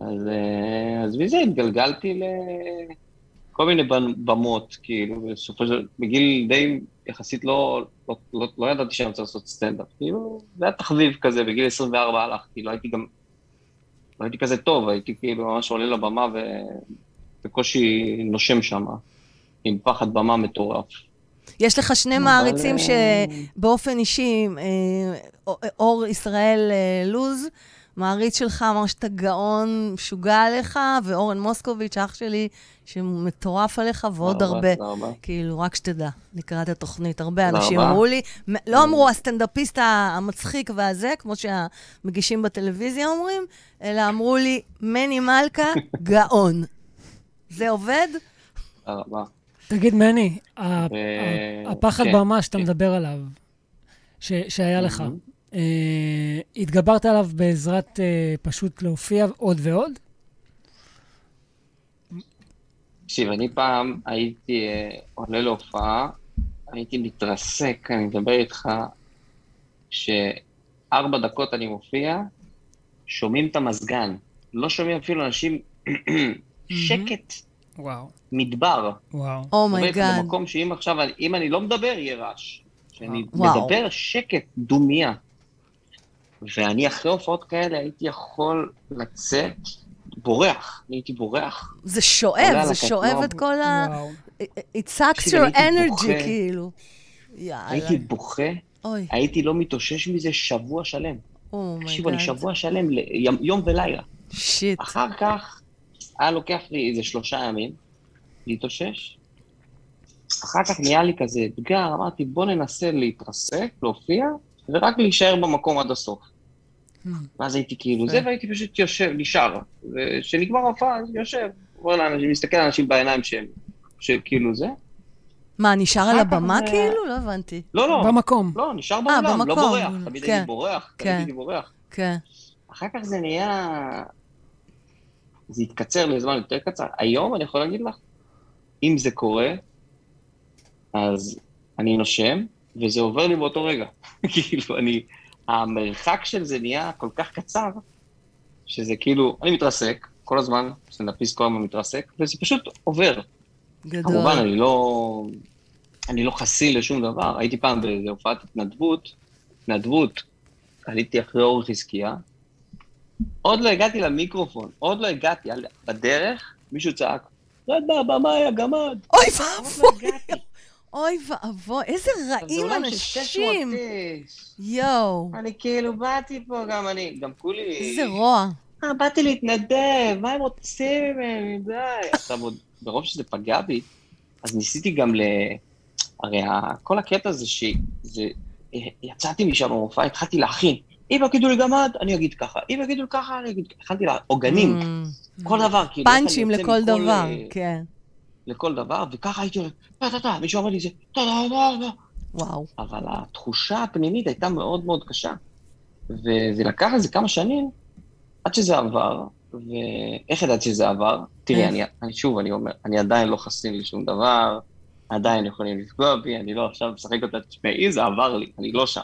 C: אז, אה, אז מזה התגלגלתי לכל מיני במ- במות, כאילו, בסופו של בגיל די יחסית לא, לא, לא, לא ידעתי שאני רוצה לעשות סטנדאפ. כאילו, זה היה תחביב כזה, בגיל 24 הלכתי, לא הייתי גם, לא הייתי כזה טוב, הייתי כאילו ממש עולה לבמה ובקושי נושם שם, עם פחד במה מטורף.
A: יש לך שני
C: אבל,
A: מעריצים
C: אה,
A: שבאופן אישי, אה, אור ישראל אה, לוז, מעריץ שלך אמר שאתה גאון, משוגע עליך, ואורן מוסקוביץ', אח שלי, שמטורף עליך, ועוד הרבה.
C: תודה רבה.
A: כאילו, רק שתדע, לקראת התוכנית. הרבה אנשים. אמרו לי, לא אמרו הסטנדאפיסט המצחיק והזה, כמו שהמגישים בטלוויזיה אומרים, אלא אמרו לי, מני מלכה, גאון. זה עובד?
C: תודה רבה.
D: תגיד, מני, ה-
C: ו-
D: ה- הפחד
C: כן,
D: במה שאתה
C: כן.
D: מדבר עליו, ש- שהיה לך. אה, התגברת עליו בעזרת אה, פשוט להופיע עוד ועוד?
C: תקשיב, אני פעם הייתי אה, עולה להופעה, הייתי מתרסק, אני מדבר איתך, שארבע דקות אני מופיע, שומעים את המזגן. לא שומעים אפילו אנשים, שקט,
D: וואו,
C: מדבר.
D: וואו.
C: Oh
A: my God.
C: איתך במקום שאם עכשיו, אם אני לא מדבר, יהיה רעש. כשאני
A: וואו.
C: מדבר, שקט, דומיה. ואני אחרי הופעות כאלה הייתי יכול לצאת, בורח, אני הייתי בורח.
A: זה שואב, זה. שואב את כל ה... It sucks your energy. כאילו. יאללה.
C: הייתי בוכה, הייתי לא מתאושש מזה שבוע שלם. תקשיבו, אני. שבוע שלם, יום ולילה.
A: שיט.
C: אחר כך, היה לוקח לי איזה שלושה ימים להתאושש. אחר כך נהיה לי כזה אתגר, אמרתי, בוא ננסה להתרסק, להופיע, ורק להישאר במקום עד הסוף.
A: Hmm.
C: ואז הייתי כאילו זה, והייתי פשוט יושב, נשאר. וכשנגמר ההופעה, יושב. אומר לאנשים, מסתכל על אנשים בעיניים שהם, שכאילו זה.
A: מה, נשאר על הבמה כאילו? לא הבנתי.
C: לא, לא,
D: במקום.
C: לא, נשאר באולם, לא
A: במקום,
C: בורח.
A: כאילו,
C: תמיד
A: כן.
C: הייתי בורח, תמיד
A: כן.
C: הייתי בורח.
A: כן.
C: אחר כך זה נהיה... זה התקצר לזמן יותר קצר. היום אני יכול להגיד לך, אם זה קורה, אז אני נושם, וזה עובר לי באותו רגע. כאילו, אני... המרחק של זה נהיה כל כך קצר, שזה כאילו, אני מתרסק כל הזמן, סטנדאפיסט כל הזמן מתרסק, וזה פשוט עובר.
A: גדול.
C: כמובן, אני לא... אני לא חסין לשום דבר. הייתי פעם באיזו הופעת התנדבות, התנדבות, עליתי אחרי אור חזקיה, עוד לא הגעתי למיקרופון, עוד לא הגעתי, על- בדרך מישהו צעק, רד מהבמה, יא גמד.
A: אוי
C: לא
A: ואבוי. אוי ואבוי, איזה
C: זה
A: רעים
C: עולם של 600
A: אנשים. יואו,
C: אני כאילו באתי פה, גם אני, גם כולי...
A: איזה רוע.
C: אה, באתי להתנדב, מה הם רוצים ממני? די. עכשיו, עוד ברוב שזה פגע בי, אז ניסיתי גם ל... הרי כל הקטע זה ש... זה... יצאתי משם במופע, התחלתי להכין. אם יגידו לי גמד, אני אגיד ככה. אם יגידו לי ככה, אני אגיד... הכנתי לה עוגנים,
A: Mm,
C: כל דבר, כאילו...
A: פאנצ'ים לכל דבר,
C: אה,
A: כן.
C: לכל דבר, וככה הייתי אומר, טה טה טה, מישהו אמר לי זה, טה טה טה טה.
A: וואו.
C: אבל התחושה הפנימית הייתה מאוד מאוד קשה. וזה לקח איזה כמה שנים עד שזה עבר, ואיך ידעתי שזה עבר? תראי? אני, אני שוב, אני אומר, אני עדיין לא חסין לשום דבר, עדיין יכולים לפגוע בי, אני לא עכשיו משחק אותה, תשמעי, זה עבר לי, אני לא שם.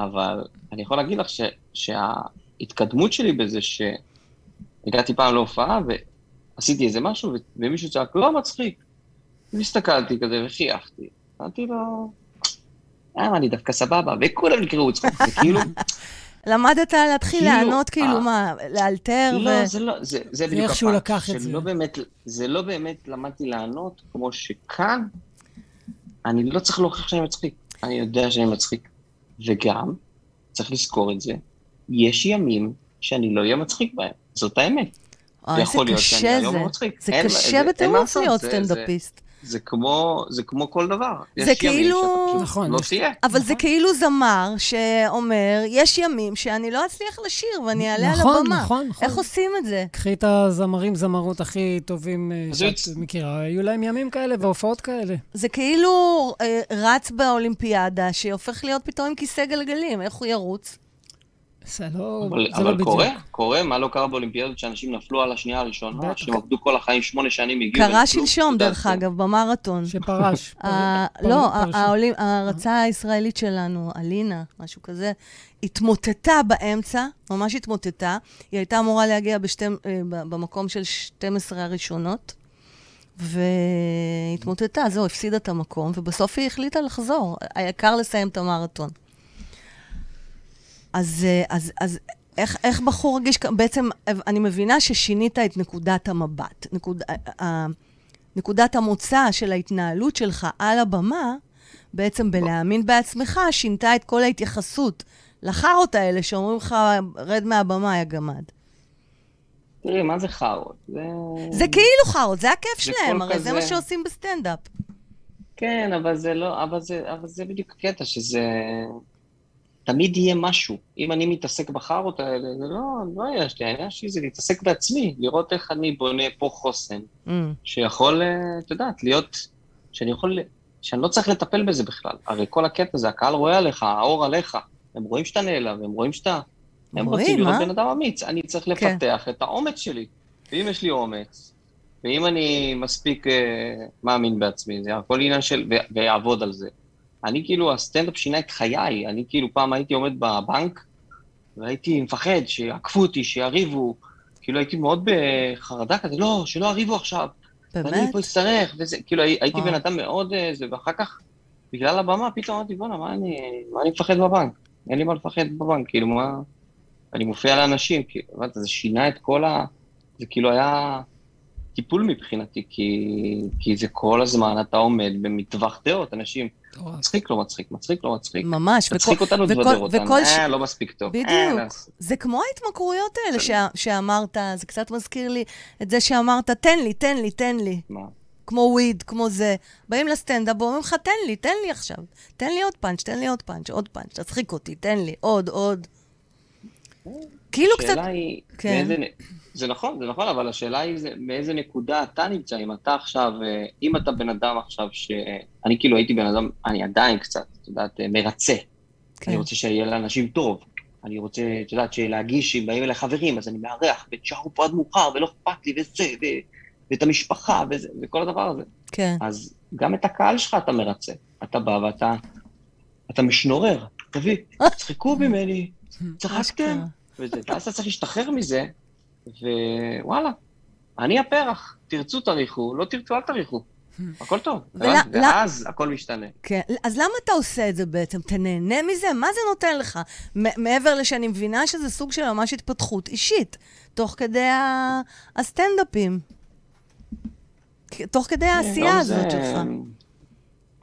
C: אבל אני יכול להגיד לך ש, שההתקדמות שלי בזה שהגעתי פעם להופעה ועשיתי איזה משהו, ומישהו צעק, לא מצחיק. והסתכלתי כזה וחייכתי. אמרתי לו, אה, אני דווקא סבבה, וכולם נקראו צחוק, זה כאילו,
A: למדת להתחיל
C: כאילו,
A: לענות, כאילו,
C: אה,
A: מה, לאלתר ו...
C: לא, זה לא, זה, זה בדיוק הפעם,
D: לקח את זה.
C: שלא באמת, זה לא באמת למדתי לענות, כמו שכאן, אני לא צריך להוכיח שאני מצחיק, אני יודע שאני מצחיק. וגם, צריך לזכור את זה, יש ימים שאני לא אהיה מצחיק בהם, זאת האמת.
A: אוי,
C: שאני
A: קשה זה.
C: לא מצחיק.
A: זה קשה
C: זה-
A: בטירוף להיות
C: זה-
A: סטנדאפיסט.
C: זה כמו, זה כמו כל דבר.
A: זה
C: יש ימים
A: כאילו-
C: שאתה פשוט
D: נכון,
C: לא
D: יש-
C: תהיה.
A: אבל זה
D: נכון.
A: כאילו זמר שאומר, יש ימים שאני לא אצליח לשיר ואני אעלה על
D: נכון,
A: הבמה.
D: נכון, נכון.
A: איך עושים את זה?
D: קחי את הזמרים, זמרות הכי טובים אה, שאת מכירה, היו להם ימים כאלה והופעות כאלה.
A: זה כאילו אה, רץ באולימפיאדה, שהופך להיות פתאום עם כיסא גלגלים, איך הוא ירוץ?
D: זה לא,
C: אבל,
D: זה לא
C: אבל
D: בדיוק.
C: קורה, קורה, מה לא קרה באולימפיאדות שאנשים נפלו על השנייה הראשונה. שהם עבדו כל החיים שמונה שנים, הגיעו...
A: קרה שלשום,
C: יודע,
A: דרך אגב, במרתון.
D: שפרש.
A: לא, ההרצה הישראלית שלנו, אלינה, משהו כזה, התמוטטה באמצע, ממש התמוטטה. היא הייתה אמורה להגיע אה, במקום של 12 הראשונות, והתמוטטה, זהו, הפסידה את המקום, ובסוף היא החליטה לחזור. העיקר לסיים את המרתון. אז, אה, אז, אז איך, איך בחור רגיש, בעצם, אה, אני מבינה ששינית את נקודת המבט. נקוד, ה- ה- נקודת המוצא של ההתנהלות שלך על הבמה, בעצם בלהאמין בעצמך, שינתה את כל ההתייחסות לחארות האלה שאומרים לך, רד מהבמה, יא גמד.
C: תראי, מה זה חארות? זה...
A: זה כאילו חארות, זה הכיף
C: זה
A: שלהם, הרי זה מה
C: כזה-
A: שעושים בסטנדאפ.
C: כן, אבל זה לא, אבל זה, אבל זה בדיוק הקטע, שזה... תמיד יהיה משהו. אם אני מתעסק בחארות האלה, זה לא, לא יש לי, העניין שלי זה להתעסק בעצמי, לראות איך אני בונה פה חוסן,
A: Mm.
C: שיכול, אה, את יודעת, להיות, שאני יכול, שאני לא צריך לטפל בזה בכלל. הרי כל הקטע זה, הקהל רואה עליך, האור עליך, הם רואים שאתה נעלב, הם רואים שאתה... הם
A: רואים,
C: רוצים לראות
A: אה?
C: בן אדם אמיץ, אני צריך
A: כן.
C: לפתח את האומץ שלי. ואם יש לי אומץ, ואם אני מספיק אה, מאמין בעצמי, זה הכל עניין של... ו- ויעבוד על זה. אני כאילו, הסטנדאפ שינה את חיי, אני כאילו פעם הייתי עומד בבנק, והייתי מפחד שיעקפו אותי, שיריבו, כאילו הייתי מאוד בחרדה כזה, לא, שלא יריבו עכשיו, ואני
A: באמת?
C: פה אצטרך, וזה, כאילו הי- הייתי. בן אדם מאוד אה, זה, ואחר כך, בגלל הבמה, פתאום אמרתי, בואנה, מה אני, מה אני מפחד בבנק? אין לי מה לפחד בבנק, כאילו, מה... אני מופיע לאנשים, כאילו, זה שינה את כל ה... זה כאילו היה טיפול מבחינתי, כי, כי זה כל הזמן אתה עומד במטווח דעות, אנשים, מצחיק, לא מצחיק, מצחיק, לא מצחיק.
A: ממש.
C: מצחיק אותנו,
A: וכל-
C: תבדר אותנו,
A: וכל ש-
C: אה, לא מספיק טוב. אה,
A: בדיוק.
C: לא.
A: זה כמו ההתמכרויות האלה שה- שאמרת, זה קצת מזכיר לי את זה שאמרת, תן לי, תן לי, תן לי.
C: מה?
A: כמו וויד, כמו זה. באים לסטנדאפ ואומרים לך, תן לי, תן לי עכשיו. תן לי עוד פאנץ', תן לי עוד פאנץ', עוד פאנץ', תצחיק אותי, תן לי, עוד, עוד. כאילו קצת...
C: השאלה היא,
A: כן.
C: מאיזה, זה נכון, זה נכון, אבל השאלה היא זה, מאיזה נקודה אתה נמצא, אם אתה עכשיו, אה, אם אתה בן אדם עכשיו ש... אני כאילו הייתי בן אדם, אני עדיין קצת, את יודעת, אה, מרצה.
A: כן.
C: אני רוצה שיהיה לאנשים טוב. אני רוצה, את יודעת, להגיש, אם באים אליי חברים, אז אני מארח, ותשארו פה עד מאוחר, ולא אכפת לי, וזה, ו... ואת המשפחה, וזה, וכל הדבר הזה.
A: כן.
C: אז גם את הקהל שלך אתה מרצה. אתה בא ואתה אתה משנורר, תביא, צחקו ממני, צחקתם. וזה, ואז אתה צריך להשתחרר מזה, ווואלה, אני הפרח, תרצו תריחו, לא תרצו אל תריחו, הכל טוב,
A: ול-
C: הבנת?
A: ל-
C: ואז הכל משתנה.
A: כן. אז למה אתה עושה את זה בעצם? אתה נהנה מזה? מה זה נותן לך? מעבר לשאני מבינה שזה סוג של ממש התפתחות אישית, תוך כדי ה- הסטנדאפים. תוך כדי העשייה
C: גם
A: הזאת שלך.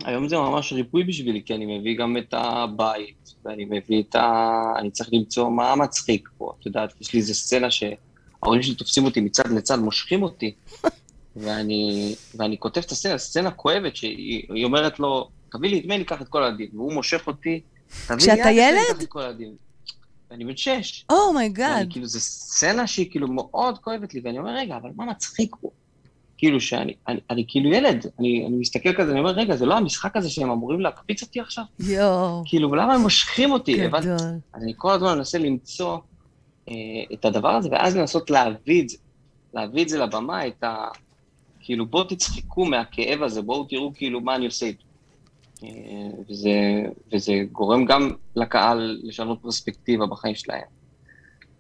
C: היום זה ממש ריפוי בשבילי, כי אני מביא גם את הבית, ואני מביא את ה... אני צריך למצוא מה מצחיק פה. את יודעת, יש לי איזה סצנה שההורים שלי תופסים אותי מצד לצד, מושכים אותי, ואני, ואני כותב את הסצנה, סצנה כואבת, שהיא אומרת לו, תביא לי את מני, קח את כל הילדים, והוא מושך אותי,
A: תביא לי את ילד? קח
C: את כל הילדים. ואני בן שש.
A: Oh my God. Oh
C: כאילו, זו סצנה שהיא כאילו מאוד כואבת לי, ואני אומר, רגע, אבל מה מצחיק פה? כאילו שאני, אני, אני כאילו ילד, אני, אני מסתכל כזה, אני אומר, רגע, זה לא המשחק הזה שהם אמורים להקפיץ אותי עכשיו?
A: יואו.
C: כאילו, למה הם מושכים אותי?
A: גדול. הבנ...
C: אז אני כל הזמן מנסה למצוא אה, את הדבר הזה, ואז לנסות להביא את זה, להביא את זה לבמה, את ה... כאילו, בואו תצחקו מהכאב הזה, בואו תראו כאילו מה אני עושה איתו. אה, וזה, וזה גורם גם לקהל לשנות פרספקטיבה בחיים שלהם.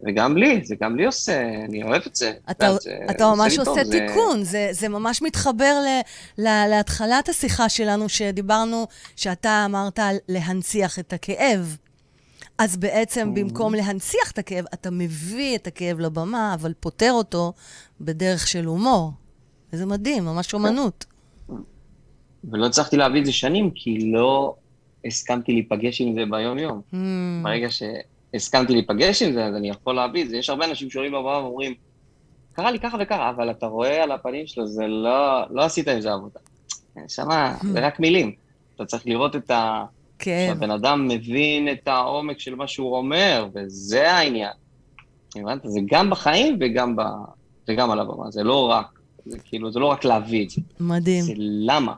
C: וגם לי, זה גם לי עושה, אני אוהב את זה.
A: אתה, זה, אתה ממש עושה טוב, תיקון, זה... זה, זה ממש מתחבר ל, ל, להתחלת השיחה שלנו, שדיברנו, שאתה אמרת להנציח את הכאב. אז בעצם. במקום להנציח את הכאב, אתה מביא את הכאב לבמה, אבל פותר אותו בדרך של הומור. וזה מדהים, ממש אומנות.
C: ולא הצלחתי להביא את זה שנים, כי לא הסכמתי להיפגש עם זה ביום-יום. Mm. ברגע ש... הסכמתי להיפגש עם זה, אז אני יכול להביא את זה. יש הרבה אנשים שעולים לבמה ואומרים, קרה לי ככה וככה, אבל אתה רואה על הפנים שלו, זה לא, לא עשית עם זה עבודה. שמה, זה רק מילים. אתה צריך לראות את ה... כן. שהבן אדם מבין את העומק של מה שהוא אומר, וזה העניין. הבנת? זה גם בחיים וגם, ב... וגם על הבמה, זה לא רק, זה כאילו, זה לא רק להביא את זה.
A: מדהים.
C: זה למה.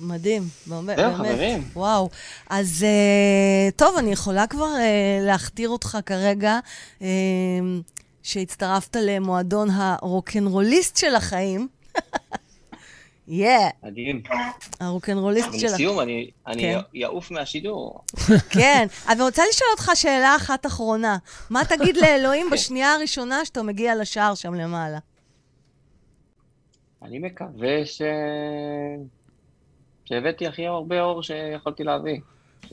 A: מדהים,
C: באמת. זהו, חברים.
A: וואו. אז uh, טוב, אני יכולה כבר uh, להכתיר אותך כרגע, uh, שהצטרפת למועדון הרוקנרוליסט של החיים.
C: יאה. מדהים.
A: הרוקנרוליסט של...
C: לסיום, אני אעוף מהשידור.
A: כן. אני רוצה לשאול אותך שאלה אחת אחרונה. מה תגיד לאלוהים כן. בשנייה הראשונה שאתה מגיע לשער שם למעלה?
C: אני מקווה ש... שהבאתי הכי הרבה אור שיכולתי להביא. ש...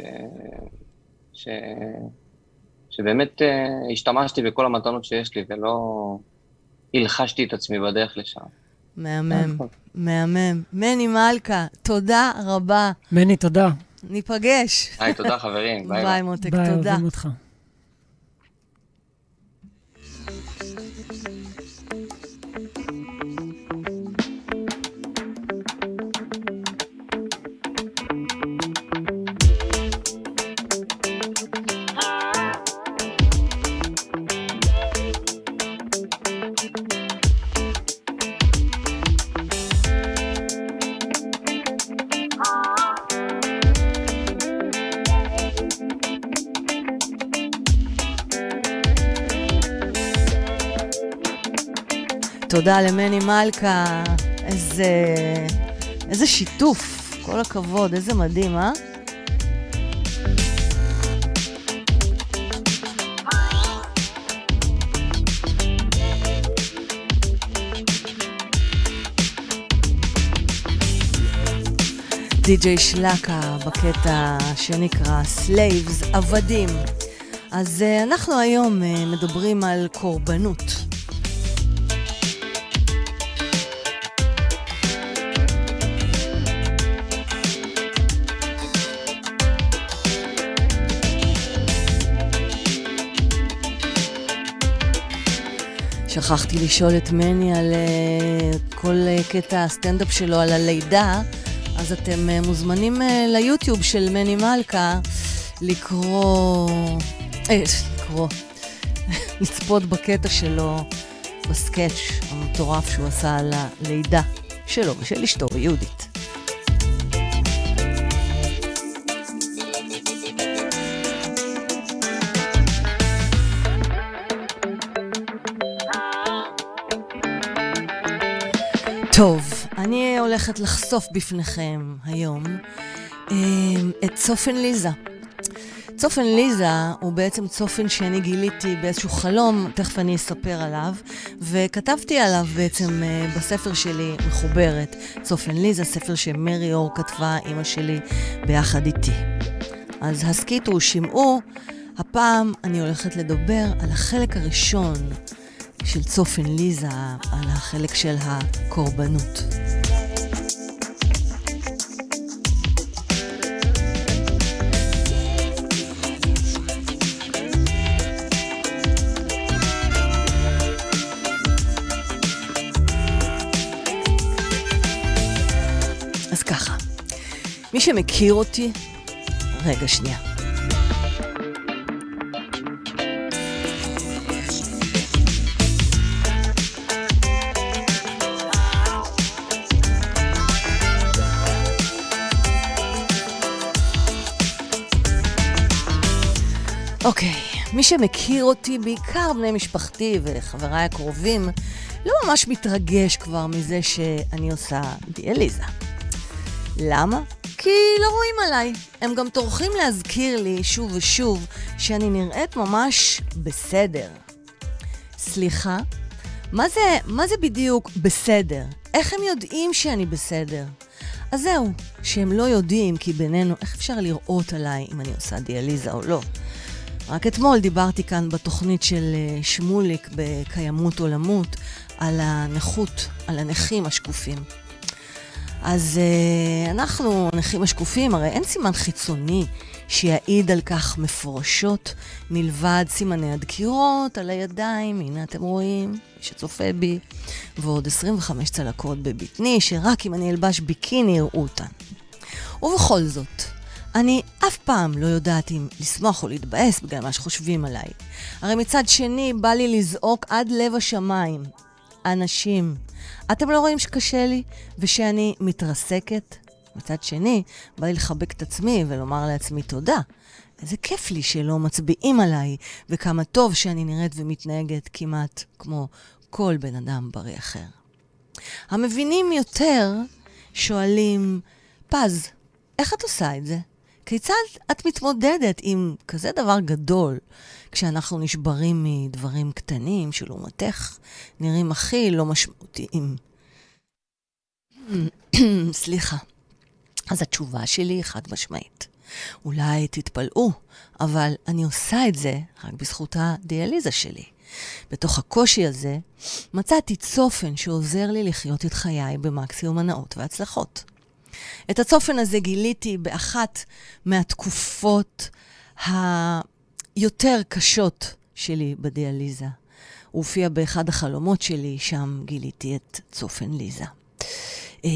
C: ש... שבאמת uh, השתמשתי בכל המתנות שיש לי ולא הלחצתי את עצמי בדרך לשם.
A: מהמם, מהמם. מני מלכה, תודה רבה.
D: מני, תודה.
A: ניפגש.
C: היי, תודה חברים.
A: ביי, ביי מותק, תודה. ביי,
D: אוהבים אותך.
A: תודה למני מלכה, איזה, איזה שיתוף, כל הכבוד, איזה מדהים, אה? די.ג'יי שלקה בקטע שנקרא Slaves, עבדים. אז uh, אנחנו היום uh, מדברים על קורבנות. שכחתי לשאול את מני על uh, כל uh, קטע הסטנדאפ שלו, על הלידה, אז אתם uh, מוזמנים ליוטיוב של מני מלכה לקרוא... אה, לקרוא. לצפות בקטע שלו, בסקאץ' המטורף שהוא עשה על הלידה שלו ושל אשתו, יהודית. טוב, אני הולכת לחשוף בפניכם היום אמ, את צופן ליזה. צופן ליזה הוא בעצם צופן שאני גיליתי באיזשהו חלום, תכף אני אספר עליו, וכתבתי עליו בעצם אה, בספר שלי, מחוברת, צופן ליזה, ספר שמרי אור כתבה, אימא שלי, ביחד איתי. אז הסכיתו, שמעו, הפעם אני הולכת לדבר על החלק הראשון של צופן ליזה על החלק של הקורבנות. מי שמכיר אותי, רגע שנייה. מי שמכיר אותי, בעיקר בני משפחתי וחבריי הקרובים, לא ממש מתרגש כבר מזה שאני עושה דיאליזה. למה? כי לא רואים עליי. הם גם טורחים להזכיר לי שוב ושוב שאני נראית ממש בסדר. סליחה? מה זה, מה זה בדיוק בסדר? איך הם יודעים שאני בסדר? אז זהו, שהם לא יודעים, כי בינינו, איך אפשר לראות עליי אם אני עושה דיאליזה או לא? רק אתמול דיברתי כאן בתוכנית של אה, שמוליק בקיימות עולמות על הנכות, על הנכים השקופים. אז uh, אנחנו, הנכים השקופים, הרי אין סימן חיצוני שיעיד על כך מפורשות, מלבד סימני הדקירות על הידיים, הנה אתם רואים, מי שצופה בי, ועוד 25 צלקות בבטני, שרק אם אני אלבש ביקיני יראו אותן. ובכל זאת, אני אף פעם לא יודעת אם לשמוח או להתבאס בגלל מה שחושבים עליי. הרי מצד שני, בא לי לזעוק עד לב השמיים. אנשים, אתם לא רואים שקשה לי ושאני מתרסקת? מצד שני, בא לי לחבק את עצמי ולומר לעצמי תודה. איזה כיף לי שלא מצביעים עליי, וכמה טוב שאני נראית ומתנהגת כמעט כמו כל בן אדם בריא אחר. המבינים יותר שואלים, פז, איך את עושה את זה? כיצד את מתמודדת עם כזה דבר גדול, כשאנחנו נשברים מדברים קטנים שלעומתך נראים הכי לא משמעותיים? סליחה. אז התשובה שלי היא חד משמעית. אולי תתפלאו, אבל אני עושה את זה רק בזכות הדיאליזה שלי. בתוך הקושי הזה מצאתי צופן שעוזר לי לחיות את חיי במקסימום הנאות והצלחות. את הצופן הזה גיליתי באחת מהתקופות היותר קשות שלי בדיאליזה. הוא הופיע באחד החלומות שלי, שם גיליתי את צופן ליזה. אה,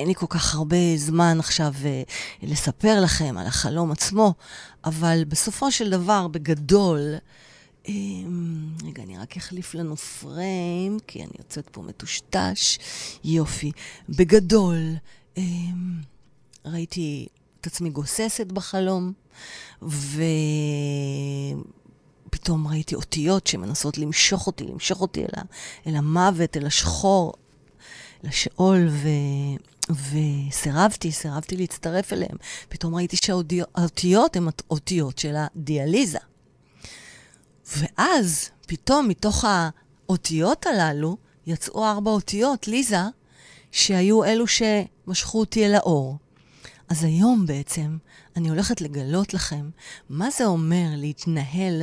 A: אין לי כל כך הרבה זמן עכשיו אה, לספר לכם על החלום עצמו, אבל בסופו של דבר, בגדול, אה, רגע, אני רק אחליף לנו פריים, כי אני יוצאת פה מטושטש. יופי. בגדול, ראיתי את עצמי גוססת בחלום, ופתאום ראיתי אותיות שמנסות למשוך אותי, למשוך אותי אל, ה... אל המוות, אל השחור, אל השאול, ו... וסירבתי, סירבתי להצטרף אליהם. פתאום ראיתי שהאותיות הן אותיות של הדיאליזה. ואז, פתאום מתוך האותיות הללו, יצאו ארבע אותיות, ליזה, שהיו אלו שמשכו אותי אל האור. אז היום בעצם אני הולכת לגלות לכם מה זה אומר להתנהל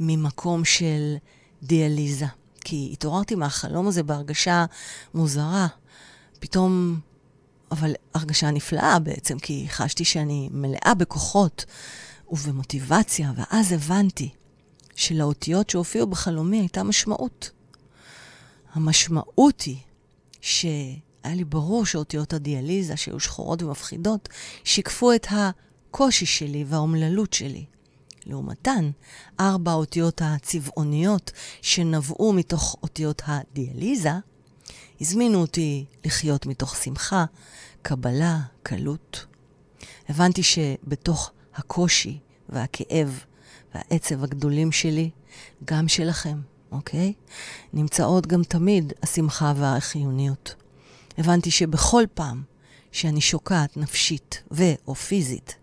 A: ממקום של דיאליזה. כי התעוררתי מהחלום הזה בהרגשה מוזרה. פתאום, אבל הרגשה נפלאה בעצם, כי חשתי שאני מלאה בכוחות ובמוטיבציה, ואז הבנתי שלאותיות שהופיעו בחלומי הייתה משמעות. המשמעות היא ש... היה לי ברור שאותיות הדיאליזה, שהיו שחורות ומפחידות, שיקפו את הקושי שלי והאומללות שלי. לעומתן, ארבע האותיות הצבעוניות שנבעו מתוך אותיות הדיאליזה, הזמינו אותי לחיות מתוך שמחה, קבלה, קלות. הבנתי שבתוך הקושי והכאב והעצב הגדולים שלי, גם שלכם, אוקיי? נמצאות גם תמיד השמחה והחיוניות. הבנתי שבכל פעם שאני שוקעת נפשית ו/או פיזית,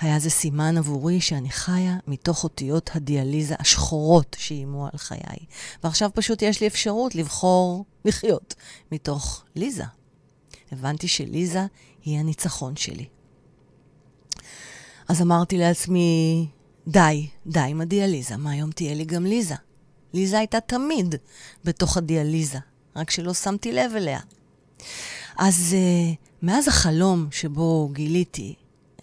A: היה זה סימן עבורי שאני חיה מתוך אותיות הדיאליזה השחורות שאיימו על חיי. ועכשיו פשוט יש לי אפשרות לבחור לחיות מתוך ליזה. הבנתי שליזה היא הניצחון שלי. אז אמרתי לעצמי, די, די עם הדיאליזה, מהיום תהיה לי גם ליזה. ליזה הייתה תמיד בתוך הדיאליזה, רק שלא שמתי לב אליה. אז uh, מאז החלום שבו גיליתי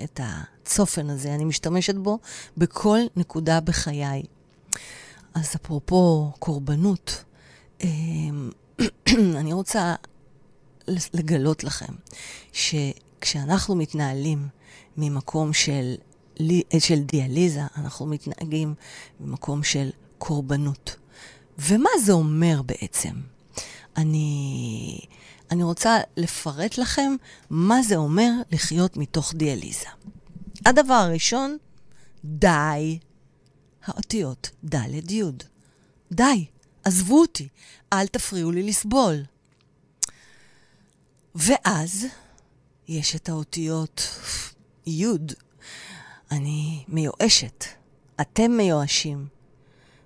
A: את הצופן הזה, אני משתמשת בו בכל נקודה בחיי. אז אפרופו קורבנות, uh, אני רוצה לגלות לכם ש... כשאנחנו מתנהלים ממקום של, אה, של דיאליזה, אנחנו מתנהגים ממקום של קורבנות. ומה זה אומר בעצם? אני, אני רוצה לפרט לכם מה זה אומר לחיות מתוך דיאליזה. הדבר הראשון, די. האותיות ד' י'. די, עזבו אותי, אל תפריעו לי לסבול. ואז יש את האותיות י'. אני מיואשת. אתם מיואשים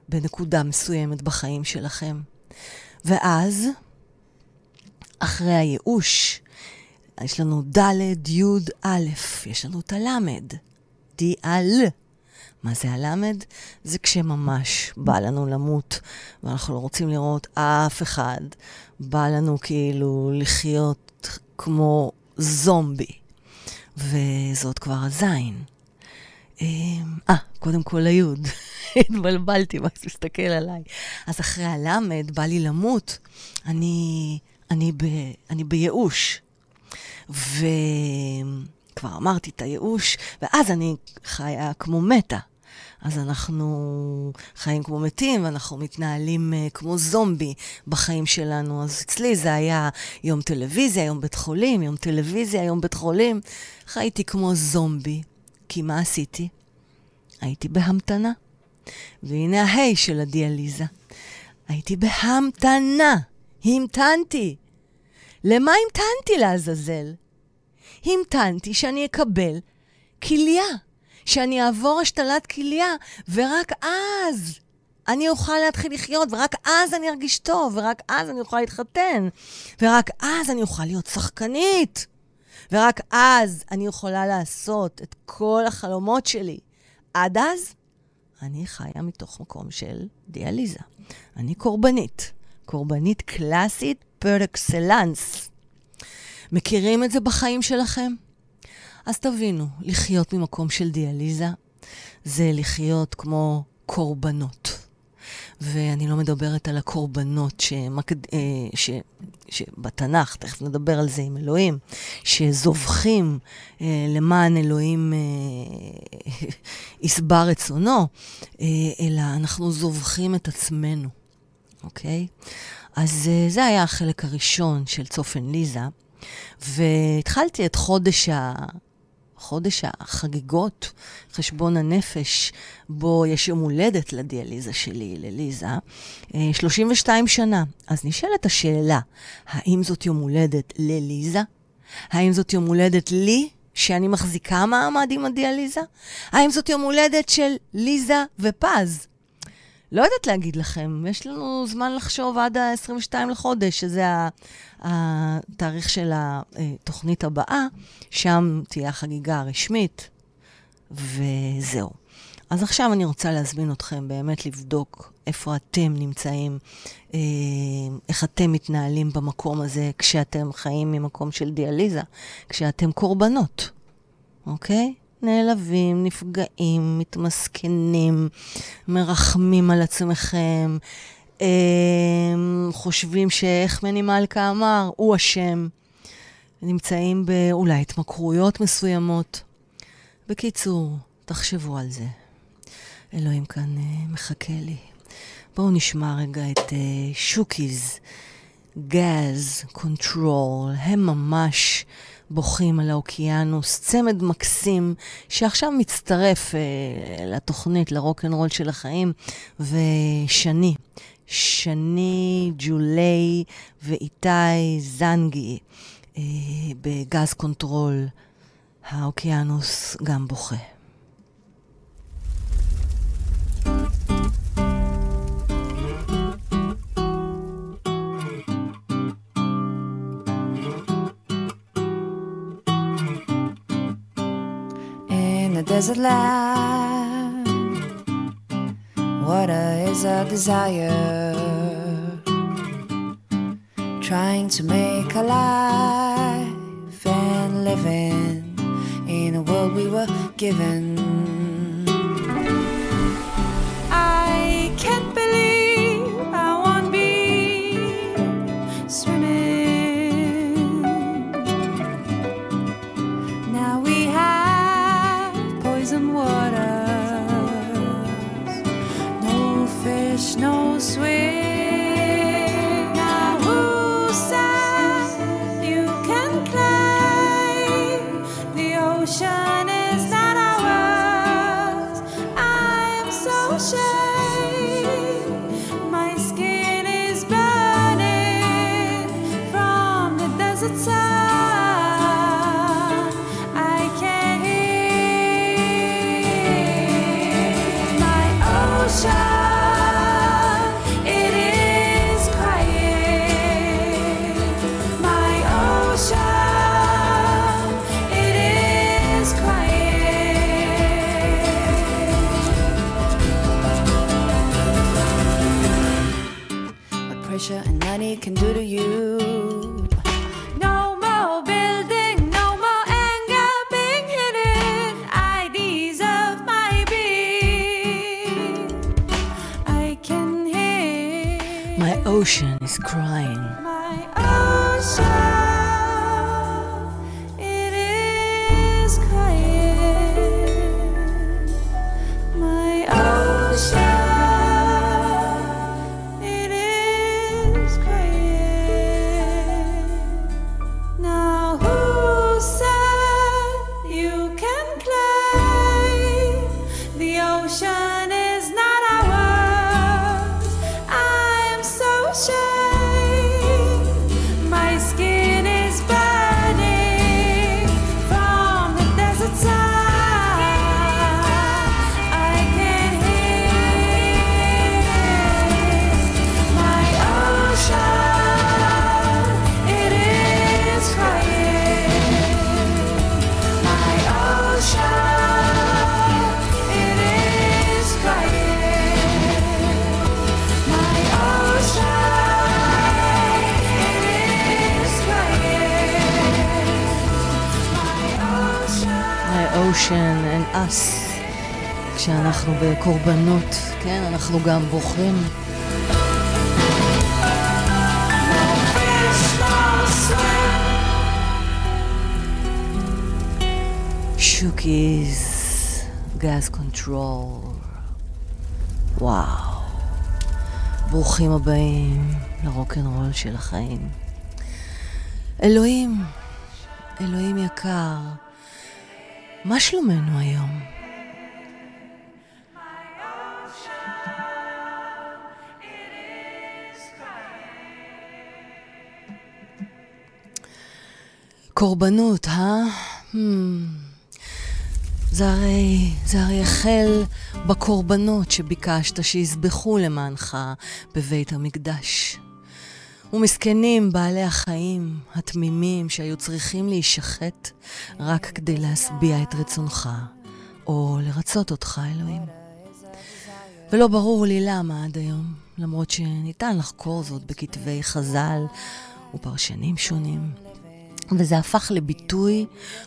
A: בנקודה מסוימת בחיים שלכם. ואז, אחרי הייאוש, יש לנו ד', י', א', יש לנו את הלמד, די-על. מה זה הלמד? זה כשממש בא לנו למות, ואנחנו לא רוצים לראות אף אחד. בא לנו כאילו לחיות כמו זומבי. וזאת כבר הזין. אמ, אה, קודם כל היוד. התבלבלתי, מקס מסתכל עליי. אז אחרי הלמד, בא לי למות. אני, אני, ב, אני בייאוש. וכבר אמרתי את הייאוש, ואז אני חיה כמו מתה. אז אנחנו חיים כמו מתים, ואנחנו מתנהלים uh, כמו זומבי בחיים שלנו. אז אצלי זה היה יום טלוויזיה, יום בית חולים, יום טלוויזיה, יום בית חולים. חייתי כמו זומבי, כי מה עשיתי? הייתי בהמתנה. והנה ההי של הדיאליזה. הייתי בהמתנה, המתנתי. למה המתנתי לעזאזל? המתנתי שאני אקבל כליה. שאני אעבור השתלת כליה, ורק אז אני אוכל להתחיל לחיות, ורק אז אני ארגיש טוב, ורק אז אני אוכל להתחתן, ורק אז אני אוכל להיות שחקנית, ורק אז אני יכולה לעשות את כל החלומות שלי. עד אז, אני חיה מתוך מקום של דיאליזה. אני קורבנית. קורבנית קלאסית פר אקסלנס. מכירים את זה בחיים שלכם? אז תבינו, לחיות ממקום של דיאליזה זה לחיות כמו קורבנות. ואני לא מדברת על הקורבנות שמקד... אה, ש... שבתנ"ך, תכף נדבר על זה עם אלוהים, שזובחים אה, למען אלוהים אה, רצונו, אה, אלא אנחנו זובחים את עצמנו, אוקיי? אז אה, זה היה החלק הראשון של צופן ליזה, והתחלתי את חודש ה... חודש החגיגות, חשבון הנפש, בו יש יום הולדת לדיאליזה שלי, לליזה, 32 אה, שנה. אז נשאלת השאלה, האם זאת יום הולדת לליזה? האם זאת יום הולדת לי, שאני מחזיקה מעמד עם הדיאליזה? האם זאת יום הולדת של ליזה ופז? לא יודעת להגיד לכם, יש לנו זמן לחשוב עד ה-22 לחודש, שזה התאריך של התוכנית הבאה, שם תהיה החגיגה הרשמית, וזהו. אז עכשיו אני רוצה להזמין אתכם באמת לבדוק איפה אתם נמצאים, אה, איך אתם מתנהלים במקום הזה כשאתם חיים ממקום של דיאליזה, כשאתם קורבנות, אוקיי? נעלבים, נפגעים, מתמסכנים, מרחמים על עצמכם, אה, חושבים שאיך מני מלכה אמר, הוא אשם. נמצאים באולי התמכרויות מסוימות. בקיצור, תחשבו על זה. אלוהים כאן uh, מחכה לי. בואו נשמע רגע את שוקיז, גז, קונטרול, הם ממש בוכים על האוקיינוס, צמד מקסים שעכשיו מצטרף uh, לתוכנית, לרוקנרול של החיים, ושני, שני ג'ולי ואיתי זנגי uh, בגז קונטרול, האוקיינוס גם בוכה. is a lie? Water is a desire. Trying to make a life and living in a world we were given. I can't believe. בקורבנות, כן, אנחנו גם בוכים. שוקיז, גז קונטרול. וואו. ברוכים הבאים לרוקנרול של החיים. אלוהים, אלוהים יקר, מה שלומנו היום? קורבנות, אה? Hmm. זה הרי, זה הרי החל בקורבנות שביקשת שיזבחו למענך בבית המקדש. ומסכנים בעלי החיים התמימים שהיו צריכים להישחט רק כדי להשביע את רצונך, או לרצות אותך, אלוהים. ולא ברור לי למה עד היום, למרות שניתן לחקור זאת בכתבי חז"ל ופרשנים שונים. וזה הפך לביטוי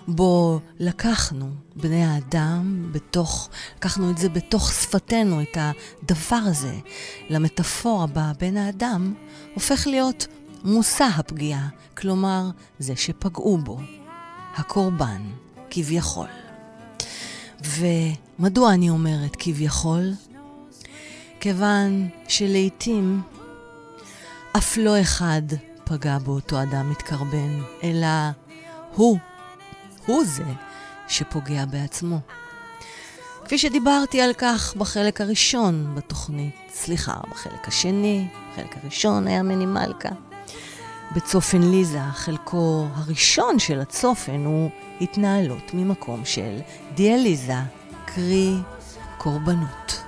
A: בו לקחנו, בני האדם, בתוך, לקחנו את זה בתוך שפתנו, את הדבר הזה, למטאפורה בה בן האדם, הופך להיות מושא הפגיעה, כלומר, זה שפגעו בו, הקורבן, כביכול. ומדוע אני אומרת כביכול? כיוון שלעיתים אף לא אחד פגע באותו אדם מתקרבן, אלא הוא, הוא זה שפוגע בעצמו. כפי שדיברתי על כך בחלק הראשון בתוכנית, סליחה, בחלק השני, בחלק הראשון היה מני מלכה. בצופן ליזה, חלקו הראשון של הצופן הוא התנהלות ממקום של דיאליזה, קרי קורבנות.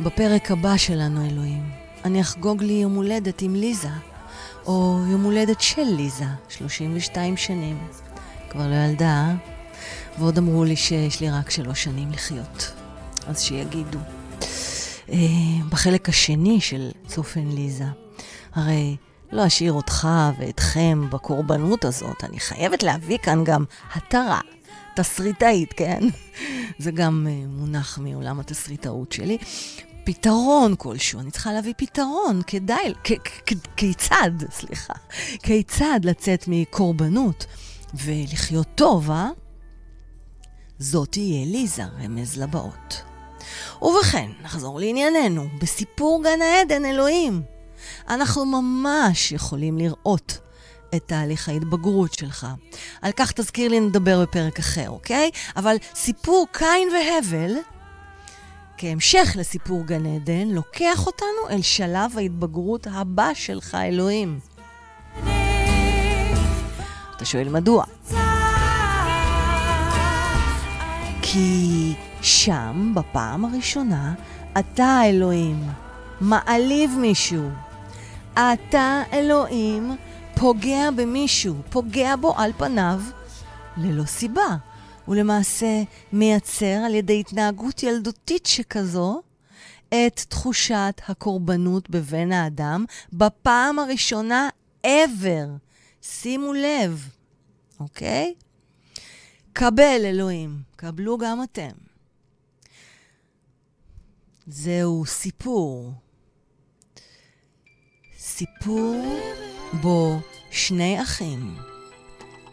A: בפרק הבא שלנו, אלוהים, אני אחגוג לי יום הולדת עם ליזה, או יום הולדת של ליזה, 32 שנים. כבר לא ילדה, אה? ועוד אמרו לי שיש לי רק שלוש שנים לחיות. אז שיגידו. אה, בחלק השני של צופן ליזה, הרי לא אשאיר אותך ואתכם בקורבנות הזאת, אני חייבת להביא כאן גם התרה. תסריטאית, כן? זה גם uh, מונח מעולם התסריטאות שלי. פתרון כלשהו, אני צריכה להביא פתרון, כדאי, כיצד, סליחה, כיצד לצאת מקורבנות ולחיות טוב, אה? זאת תהיה ליזה, רמז לבאות. ובכן, נחזור לענייננו, בסיפור גן העדן, אלוהים. אנחנו ממש יכולים לראות את תהליך ההתבגרות שלך. על כך תזכיר לי נדבר בפרק אחר, אוקיי? אבל סיפור קין והבל כהמשך לסיפור גן עדן, לוקח אותנו אל שלב ההתבגרות הבא שלך, אלוהים. אתה שואל מדוע? כי שם, בפעם הראשונה, אתה האלוהים, מעליב מישהו. אתה, אלוהים, פוגע במישהו, פוגע בו על פניו, ללא סיבה. ולמעשה מייצר על ידי התנהגות ילדותית שכזו את תחושת הקורבנות בבן האדם בפעם הראשונה ever. שימו לב, אוקיי? קבל, אלוהים, קבלו גם אתם. זהו סיפור. סיפור בו שני אחים,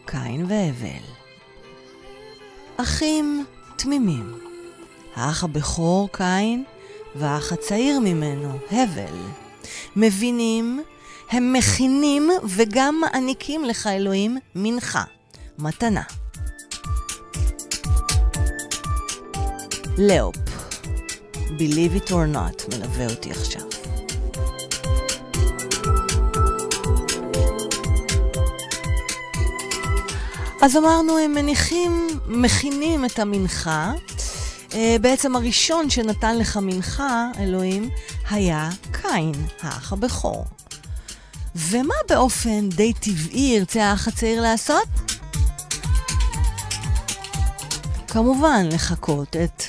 A: קין והבל, אחים תמימים. האח הבכור, קין, והאח הצעיר ממנו, הבל, מבינים, הם מכינים וגם מעניקים לך, אלוהים, מנחה, מתנה. לאופ, Believe it or not, מלווה אותי עכשיו. אז אמרנו, הם מניחים, מכינים את המנחה. אה, בעצם הראשון שנתן לך מנחה, אלוהים, היה קין, האח הבכור. ומה באופן די טבעי ירצה האח הצעיר לעשות? כמובן, לחקות את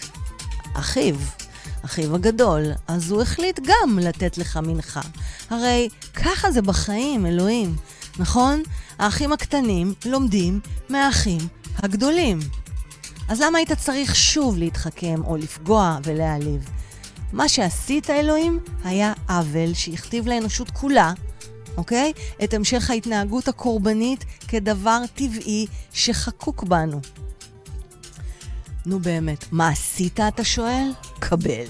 A: אחיו, אחיו הגדול. אז הוא החליט גם לתת לך מנחה. הרי ככה זה בחיים, אלוהים, נכון? האחים הקטנים לומדים מהאחים הגדולים. אז למה היית צריך שוב להתחכם או לפגוע ולהעליב? מה שעשית, אלוהים, היה עוול שהכתיב לאנושות כולה, אוקיי? את המשך ההתנהגות הקורבנית כדבר טבעי שחקוק בנו. נו באמת, מה עשית, אתה שואל? קבל.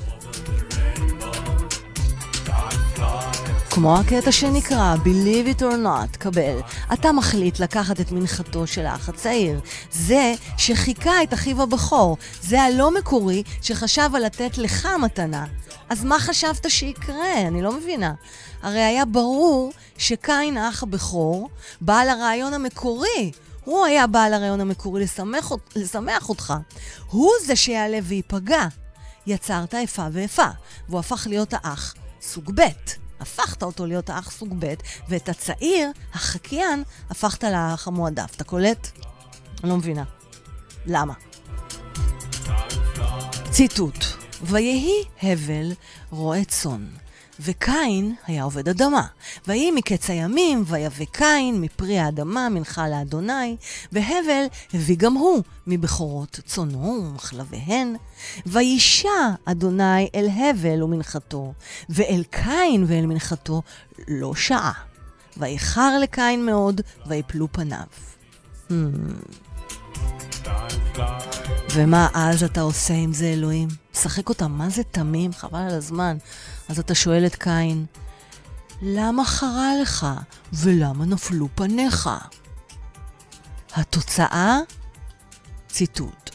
A: כמו הקטע שנקרא Believe it or not, קבל. אתה מחליט לקחת את מנחתו של האח הצעיר. זה שחיכה את אחיו הבכור. זה הלא מקורי שחשב על לתת לך מתנה. אז מה חשבת שיקרה? אני לא מבינה. הרי היה ברור שקין האח הבכור, בעל הרעיון המקורי, הוא היה בעל הרעיון המקורי לשמח, לשמח אותך. הוא זה שיעלה וייפגע. יצרת איפה ואיפה, והוא הפך להיות האח סוג ב'. הפכת אותו להיות האח סוג ב', ואת הצעיר, החקיין, הפכת לאח המועדף. אתה קולט? אני לא מבינה. למה? ציטוט: ויהי הבל רועה צאן. וקין היה עובד אדמה. ויהי מקץ הימים, ויבא קין מפרי האדמה מנחה לאדוני, והבל הביא גם הוא מבכורות צונו ומחלביהן. וישע אדוני אל הבל ומנחתו, ואל קין ואל מנחתו לא שעה. ואיחר לקין מאוד, ויפלו פניו. Hmm. ומה אז אתה עושה עם זה, אלוהים? משחק אותה, מה זה תמים? חבל על הזמן. אז אתה שואל את קין, למה חרה לך ולמה נפלו פניך? התוצאה? ציטוט: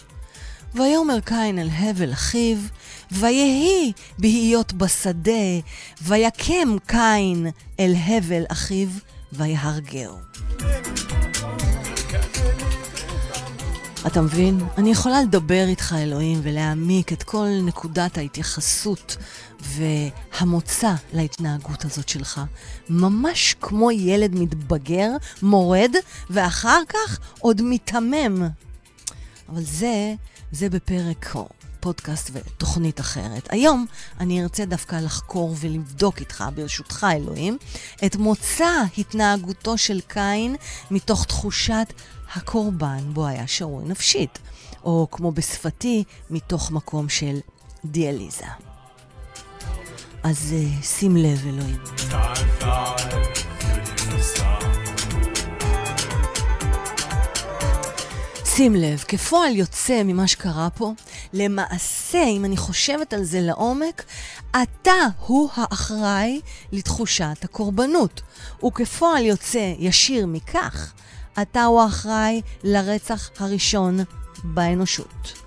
A: ויאמר קין אל הבל אחיו, ויהי בהיות בשדה, ויקם קין אל הבל אחיו, ויהרגהו. אתה מבין? אני יכולה לדבר איתך, אלוהים, ולהעמיק את כל נקודת ההתייחסות והמוצא להתנהגות הזאת שלך. ממש כמו ילד מתבגר, מורד, ואחר כך עוד מיתמם. אבל זה, זה בפרק פודקאסט ותוכנית אחרת. היום אני ארצה דווקא לחקור ולבדוק איתך, ברשותך אלוהים, את מוצא התנהגותו של קין מתוך תחושת הקורבן בו היה שרוי נפשית, או כמו בשפתי, מתוך מקום של דיאליזה. אז uh, שים לב, אלוהים. שים לב, כפועל יוצא ממה שקרה פה, למעשה, אם אני חושבת על זה לעומק, אתה הוא האחראי לתחושת הקורבנות. וכפועל יוצא ישיר מכך, אתה הוא האחראי לרצח הראשון באנושות.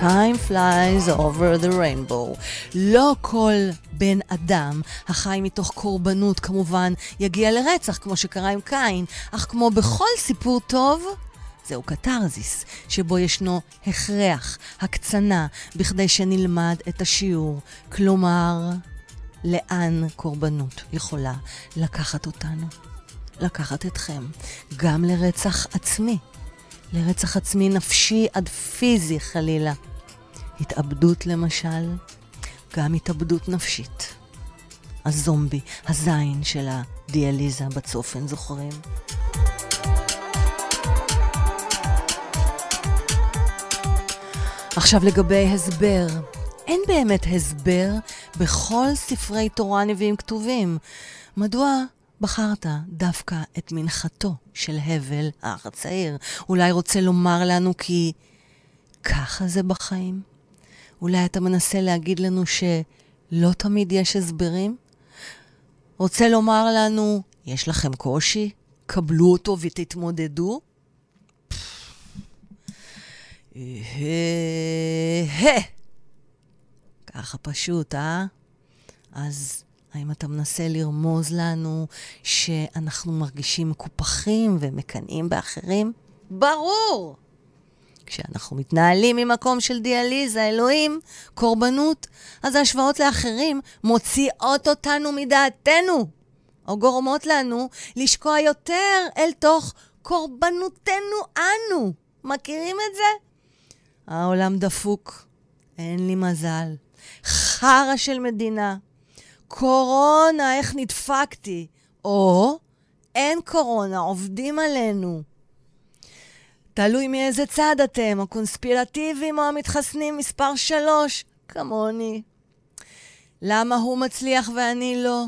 A: Time flies over the rainbow. לא כל בן אדם החי מתוך קורבנות כמובן יגיע לרצח, כמו שקרה עם קין, אך כמו בכל סיפור טוב, זהו קתרזיס, שבו ישנו הכרח, הקצנה, בכדי שנלמד את השיעור. כלומר, לאן קורבנות יכולה לקחת אותנו? לקחת אתכם גם לרצח עצמי, לרצח עצמי נפשי עד פיזי חלילה. התאבדות למשל, גם התאבדות נפשית. הזומבי, הזין של הדיאליזה בצופן, זוכרים? עכשיו לגבי הסבר. אין באמת הסבר בכל ספרי תורה נביאים כתובים. מדוע בחרת דווקא את מנחתו של הבל, האח הצעיר? אולי רוצה לומר לנו כי ככה זה בחיים? אולי אתה מנסה להגיד לנו שלא תמיד יש הסברים? רוצה לומר לנו, יש לכם קושי? קבלו אותו ותתמודדו? ככה פשוט, אה? אז האם אתה מנסה לרמוז לנו שאנחנו מרגישים מקופחים ומקנאים באחרים? ברור! כשאנחנו מתנהלים ממקום של דיאליזה, אלוהים, קורבנות, אז ההשוואות לאחרים מוציאות אותנו מדעתנו, או גורמות לנו לשקוע יותר אל תוך קורבנותנו אנו. מכירים את זה? העולם דפוק, אין לי מזל. חרא של מדינה. קורונה, איך נדפקתי. או, אין קורונה, עובדים עלינו. תלוי מאיזה צד אתם, הקונספירטיביים או המתחסנים מספר שלוש, כמוני. למה הוא מצליח ואני לא?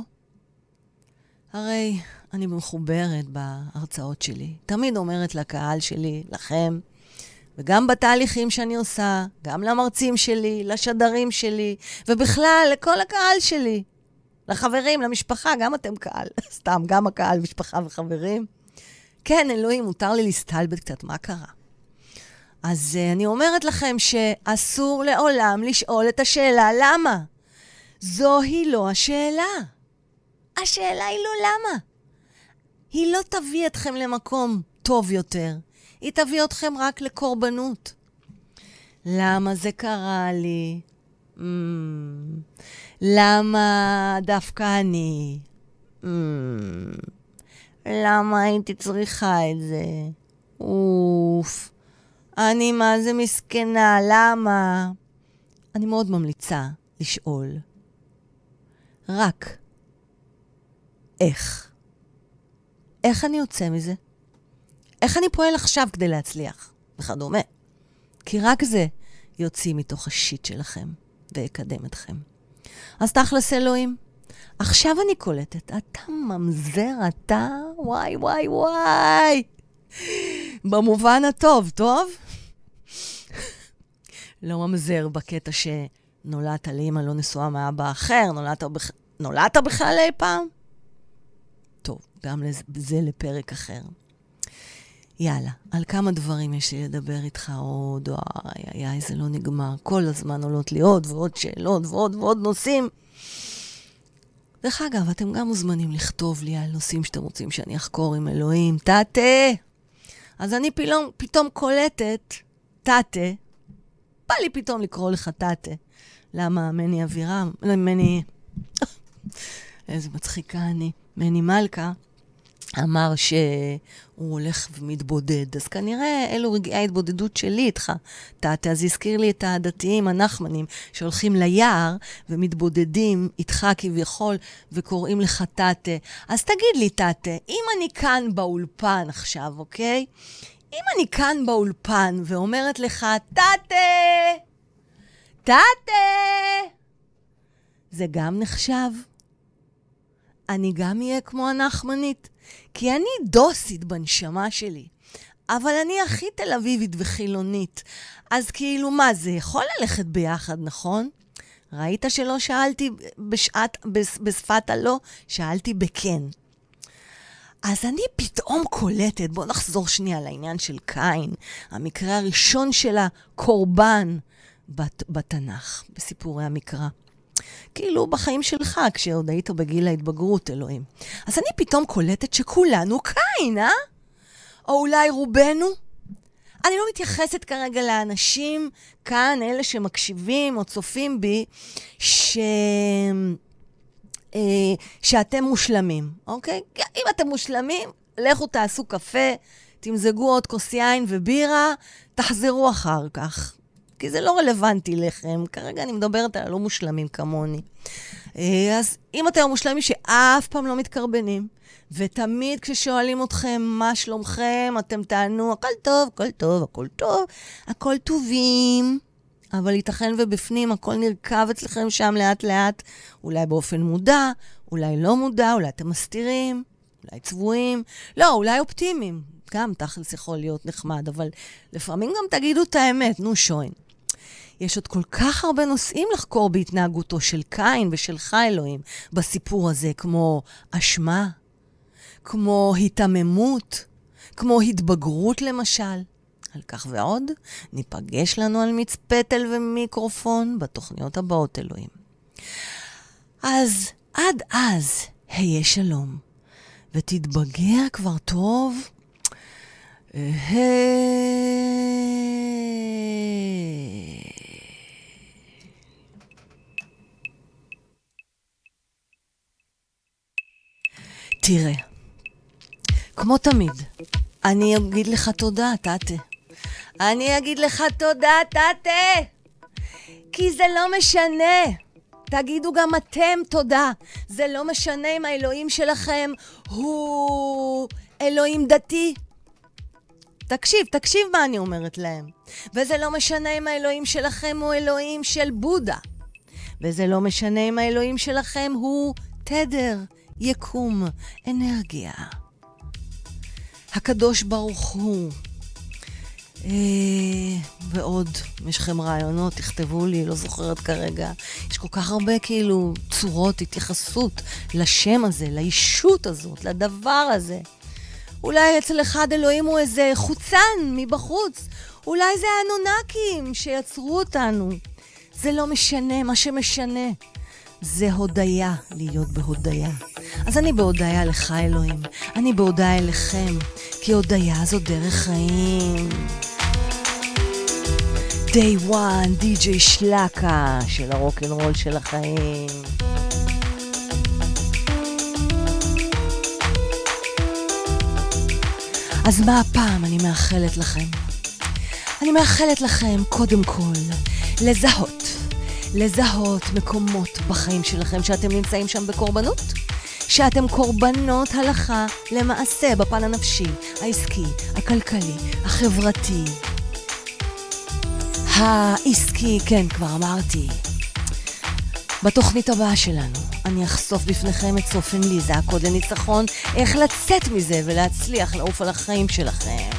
A: הרי אני מחוברת בהרצאות שלי. תמיד אומרת לקהל שלי, לכם, וגם בתהליכים שאני עושה, גם למרצים שלי, לשדרים שלי, ובכלל, לכל הקהל שלי. לחברים, למשפחה, גם אתם קהל. סתם, גם הקהל, משפחה וחברים. כן, אלוהים, מותר לי להסתלבט קצת, מה קרה? אז uh, אני אומרת לכם שאסור לעולם לשאול את השאלה למה. זוהי לא השאלה. השאלה היא לא למה. היא לא תביא אתכם למקום טוב יותר. היא תביא אתכם רק לקורבנות. למה זה קרה לי? Mm, למה דווקא אני? Mm, למה הייתי צריכה את זה? אוף, אני מה זה מסכנה, למה? אני מאוד ממליצה לשאול רק איך. איך אני יוצא מזה? איך אני פועל עכשיו כדי להצליח? וכדומה. כי רק זה יוציא מתוך השיט שלכם ויקדם אתכם. אז תכלס אלוהים, עכשיו אני קולטת, אתה ממזר, אתה? וואי, וואי, וואי. במובן הטוב, טוב? לא ממזר בקטע שנולדת לאמא לא נשואה מאבא אחר, נולדת, בכ... נולדת בכלל אי פעם? טוב, גם זה לפרק אחר. יאללה, על כמה דברים יש לי לדבר איתך עוד, אוי, איי, איי, זה לא נגמר. כל הזמן עולות לי עוד ועוד שאלות ועוד ועוד נושאים. דרך אגב, אתם גם מוזמנים לכתוב לי על נושאים שאתם רוצים שאני אחקור עם אלוהים. תתה! אז אני פתאום, פתאום קולטת, תתה, בא לי פתאום לקרוא לך תתה. למה מני אבירם, מני... איזה מצחיקה אני. מני מלכה. אמר שהוא הולך ומתבודד. אז כנראה אלו רגעי ההתבודדות שלי איתך, תתה. אז הזכיר לי את הדתיים הנחמנים שהולכים ליער ומתבודדים איתך כביכול וקוראים לך תתה. אז תגיד לי, תתה, אם אני כאן באולפן עכשיו, אוקיי? אם אני כאן באולפן ואומרת לך, תתה! תתה! זה גם נחשב? אני גם אהיה כמו הנחמנית. כי אני דוסית בנשמה שלי, אבל אני הכי תל אביבית וחילונית. אז כאילו, מה, זה יכול ללכת ביחד, נכון? ראית שלא שאלתי בשעת, בשפת הלא? שאלתי בכן. אז אני פתאום קולטת, בואו נחזור שנייה לעניין של קין, המקרה הראשון של הקורבן בת, בתנ"ך, בסיפורי המקרא. כאילו בחיים שלך, כשעוד היית בגיל ההתבגרות, אלוהים. אז אני פתאום קולטת שכולנו קין, אה? או אולי רובנו? אני לא מתייחסת כרגע לאנשים כאן, אלה שמקשיבים או צופים בי, ש... אה, שאתם מושלמים, אוקיי? אם אתם מושלמים, לכו תעשו קפה, תמזגו עוד כוס יין ובירה, תחזרו אחר כך. כי זה לא רלוונטי לכם. כרגע אני מדברת על הלא מושלמים כמוני. אה, אז אם אתם המושלמים שאף פעם לא מתקרבנים, ותמיד כששואלים אתכם מה שלומכם, אתם תענו, הכל טוב, הכל טוב, הכל טוב, הכל טובים. אבל ייתכן ובפנים הכל נרקב אצלכם שם לאט-לאט, אולי באופן מודע, אולי לא מודע, אולי אתם מסתירים, אולי צבועים, לא, אולי אופטימיים. גם תכלס יכול להיות נחמד, אבל לפעמים גם תגידו את האמת, נו שוין. יש עוד כל כך הרבה נושאים לחקור בהתנהגותו של קין ושלך, אלוהים, בסיפור הזה, כמו אשמה, כמו היתממות, כמו התבגרות למשל. על כך ועוד, ניפגש לנו על מצפתל ומיקרופון בתוכניות הבאות, אלוהים. אז עד אז, היה שלום, ותתבגר כבר טוב. תראה, כמו תמיד, אני אגיד לך תודה, טאטה. אני אגיד לך תודה, טאטה! כי זה לא משנה. תגידו גם אתם תודה. זה לא משנה אם האלוהים שלכם הוא אלוהים דתי. תקשיב, תקשיב מה אני אומרת להם. וזה לא משנה אם האלוהים שלכם הוא אלוהים של בודה. וזה לא משנה אם האלוהים שלכם הוא תדר, יקום, אנרגיה. הקדוש ברוך הוא. אה, ועוד, יש לכם רעיונות, תכתבו לי, לא זוכרת כרגע. יש כל כך הרבה כאילו צורות התייחסות לשם הזה, לישות הזאת, לדבר הזה. אולי אצל אחד אלוהים הוא איזה חוצן מבחוץ. אולי זה האנונקים שיצרו אותנו. זה לא משנה, מה שמשנה זה הודיה, להיות בהודיה. אז אני בהודיה לך, אלוהים. אני בהודיה אליכם, כי הודיה זו דרך חיים. Day one, די.ג'יי שלקה של הרוקנרול של החיים. אז מה הפעם אני מאחלת לכם? אני מאחלת לכם קודם כל לזהות, לזהות מקומות בחיים שלכם שאתם נמצאים שם בקורבנות, שאתם קורבנות הלכה למעשה בפן הנפשי, העסקי, הכלכלי, החברתי, העסקי, כן, כבר אמרתי. בתוכנית הבאה שלנו אני אחשוף בפניכם את צופן ליזה, הקוד לניצחון, איך לצאת מזה ולהצליח לעוף על החיים שלכם.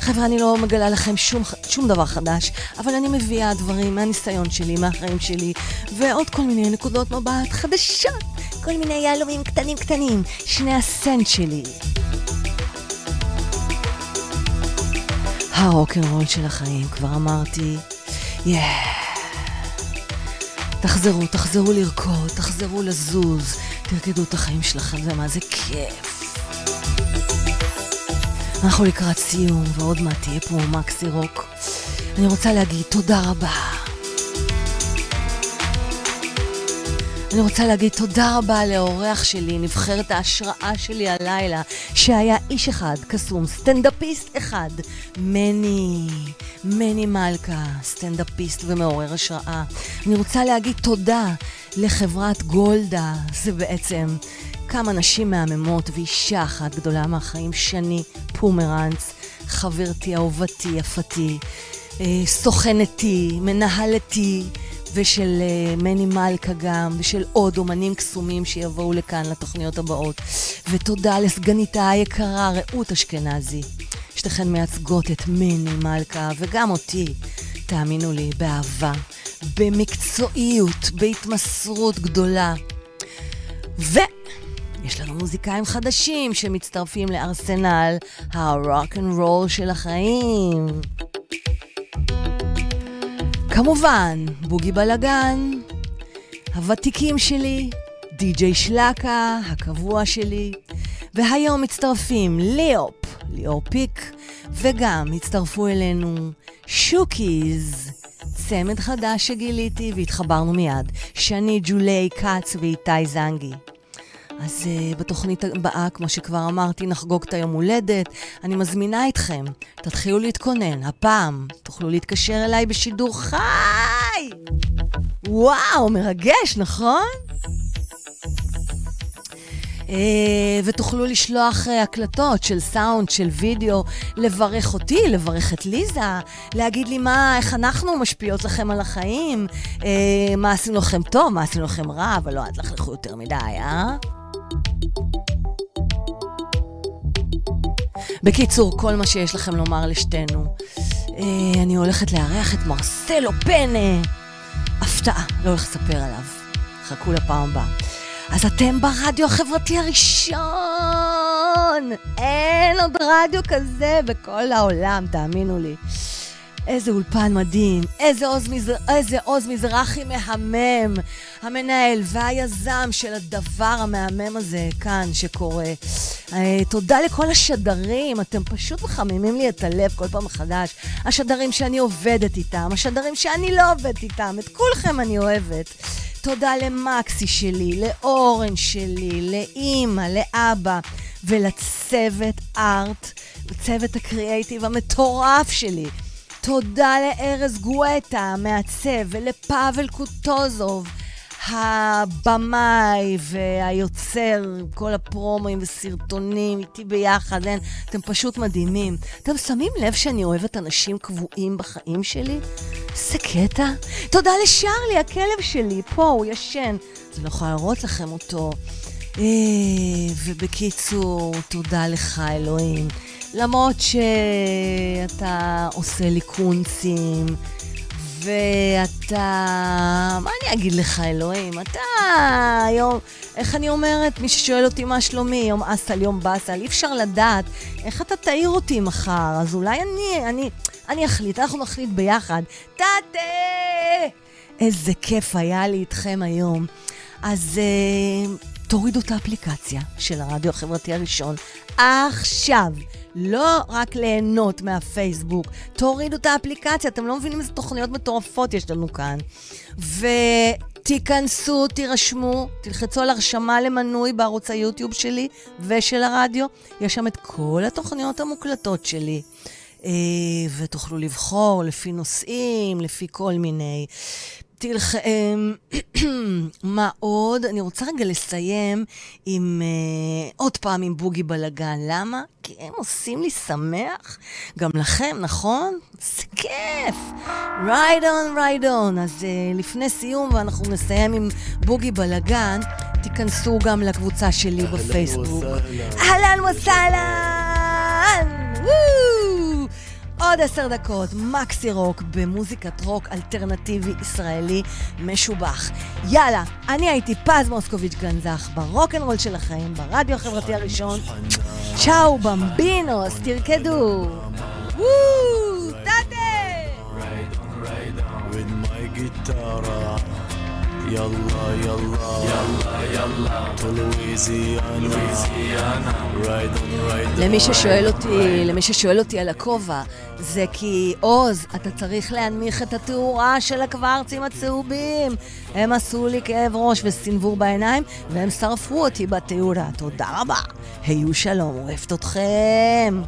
A: חבר'ה, אני לא מגלה לכם שום, שום דבר חדש, אבל אני מביאה דברים מהניסיון שלי, מהחיים שלי, ועוד כל מיני נקודות מבט חדשות, כל מיני יהלומים קטנים קטנים, שני הסנט שלי. הרוקנרול של החיים, כבר אמרתי, יאה. Yeah. תחזרו, תחזרו לרקוד, תחזרו לזוז, תרקדו את החיים שלכם, זה מה זה כיף. אנחנו לקראת סיום, ועוד מעט תהיה פה מקסי רוק. אני רוצה להגיד תודה רבה. אני רוצה להגיד תודה רבה לאורח שלי, נבחרת ההשראה שלי הלילה, שהיה איש אחד, קסום, סטנדאפיסט אחד, מני, מני מלכה, סטנדאפיסט ומעורר השראה. אני רוצה להגיד תודה לחברת גולדה, זה בעצם כמה נשים מהממות ואישה אחת גדולה מהחיים, שני פומרנץ, חברתי, אהובתי, יפתי, אה, סוכנתי, מנהלתי. ושל uh, מני מלכה גם, ושל עוד אומנים קסומים שיבואו לכאן לתוכניות הבאות. ותודה לסגניתה היקרה רעות אשכנזי. שתיכן מייצגות את מני מלכה, וגם אותי, תאמינו לי, באהבה, במקצועיות, בהתמסרות גדולה. ויש לנו מוזיקאים חדשים שמצטרפים לארסנל ה rock and roll של החיים. כמובן, בוגי בלגן, הוותיקים שלי, די.ג'יי שלקה, הקבוע שלי, והיום מצטרפים ליאופ, ליאור פיק, וגם הצטרפו אלינו שוקיז, צמד חדש שגיליתי והתחברנו מיד, שני ג'ולי כץ ואיתי זנגי. אז uh, בתוכנית הבאה, כמו שכבר אמרתי, נחגוג את היום הולדת. אני מזמינה אתכם, תתחילו להתכונן. הפעם תוכלו להתקשר אליי בשידור חי! וואו, מרגש, נכון? Uh, ותוכלו לשלוח uh, הקלטות של סאונד, של וידאו, לברך אותי, לברך את ליזה, להגיד לי מה, איך אנחנו משפיעות לכם על החיים, uh, מה עשינו לכם טוב, מה עשינו לכם רע, אבל לא, אל תלכלכו יותר מדי, אה? בקיצור, כל מה שיש לכם לומר לשתינו. אה, אני הולכת לארח את מרסלו פנה. הפתעה, לא הולך לספר עליו. חכו לפעם הבאה. אז אתם ברדיו החברתי הראשון! אין עוד רדיו כזה בכל העולם, תאמינו לי. איזה אולפן מדהים, איזה עוז, מזר... איזה עוז מזרחי מהמם. המנהל והיזם של הדבר המהמם הזה כאן שקורה. Uh, תודה לכל השדרים, אתם פשוט מחממים לי את הלב כל פעם מחדש. השדרים שאני עובדת איתם, השדרים שאני לא עובדת איתם, את כולכם אני אוהבת. תודה למקסי שלי, לאורן שלי, לאימא, לאבא ולצוות ארט, צוות הקריאייטיב המטורף שלי. תודה לארז גואטה, המעצב, ולפאבל קוטוזוב, הבמאי והיוצר, כל הפרומואים וסרטונים איתי ביחד, אין, אתם פשוט מדהימים. אתם שמים לב שאני אוהבת אנשים קבועים בחיים שלי? איזה קטע. תודה לשרלי, הכלב שלי, פה, הוא ישן. אני לא יכולה להראות לכם אותו. אה, ובקיצור, תודה לך, אלוהים. למרות שאתה עושה לי קונצים, ואתה... מה אני אגיד לך, אלוהים? אתה היום... איך אני אומרת? מי ששואל אותי מה שלומי, יום אסל, יום באסל, אי אפשר לדעת איך אתה תעיר אותי מחר, אז אולי אני, אני, אני אחליט, אנחנו נחליט ביחד. תתה! איזה כיף היה לי איתכם היום. אז uh, תורידו את האפליקציה של הרדיו החברתי הראשון עכשיו. לא רק ליהנות מהפייסבוק, תורידו את האפליקציה, אתם לא מבינים איזה תוכניות מטורפות יש לנו כאן. ותיכנסו, תירשמו, תלחצו על הרשמה למנוי בערוץ היוטיוב שלי ושל הרדיו, יש שם את כל התוכניות המוקלטות שלי. אה, ותוכלו לבחור לפי נושאים, לפי כל מיני. אמ, מה עוד? אני רוצה רגע לסיים עם... אה, עוד פעם עם בוגי בלגן. למה? כי הם עושים לי שמח. גם לכם, נכון? זה כיף. ride on, ride on. אז אה, לפני סיום, ואנחנו נסיים עם בוגי בלגן, תיכנסו גם לקבוצה שלי בפייסבוק. אהלן וסהלן! וואו! עוד עשר דקות, מקסי רוק במוזיקת רוק אלטרנטיבי ישראלי משובח. יאללה, אני הייתי פז מוסקוביץ' גנזך ברוקנרול של החיים, ברדיו החברתי הראשון. צ'או במבינוס, תרקדו! וואו, טאטה!
B: Yalla, yalla, yalla, yalla, to Louisiana, Louisiana, right on, right on.
A: למי ששואל אותי, למי ששואל אותי על הכובע, זה כי, עוז, אתה צריך להנמיך את התאורה של הקוורצים הצהובים. הם עשו לי כאב ראש וסינבור בעיניים, והם שרפו אותי בתאורה. תודה רבה. היו שלום, אוהבת אתכם.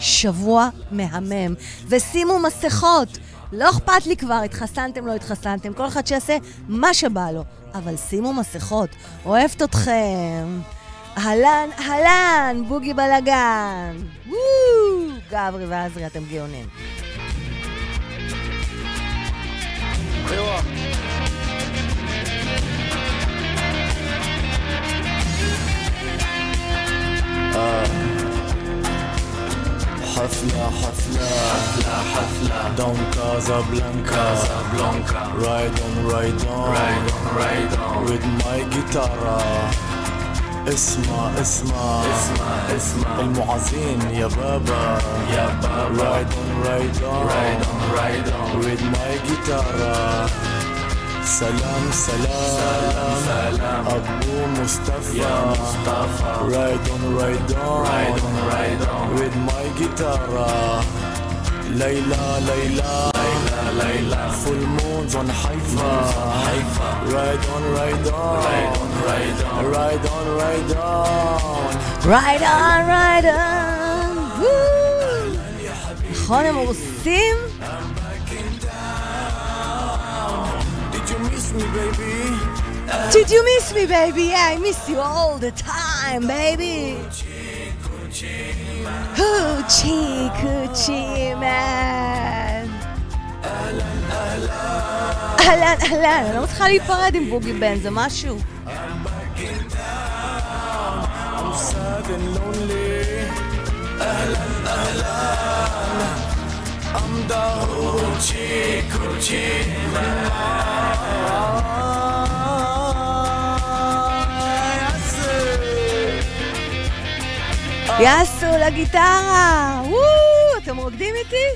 A: שבוע מהמם. ושימו מסכות. לא אכפת לי כבר, התחסנתם, לא התחסנתם, כל אחד שיעשה מה שבא לו. אבל שימו מסכות, אוהבת אתכם. אהלן, אהלן, בוגי בלאגן. גברי ועזרי, אתם גאונים.
B: حفلة حفلة. حفلة حفلة دون كازابلانكا. كازابلانكا Ride on ride on. Ride on ride on With my guitar. اسمع اسمع. اسمع اسمع المعازين يا بابا. يا بابا رايد اون رايد اون رايد اون رايد اون with my guitar. سلام سلام سلام ابو مصطفى يا مصطفى رايد اون رايد اون رايد اون رايد اون with my guitar ليلى ليلى ليلى ليلى full moons on حيفا حيفا ride on ride on ride on ride on ride on ride on
A: Right on, right on. Woo! נכון, הם הורסים?
B: me, baby?
A: Did you miss me, baby? Yeah, I miss you all the time, baby. Hoochie coochie man. אהלן, אהלן, אני לא להיפרד עם בוגי בן, זה משהו.
B: man.
A: יאסו לגיטרה! וואו, אתם רוקדים איתי?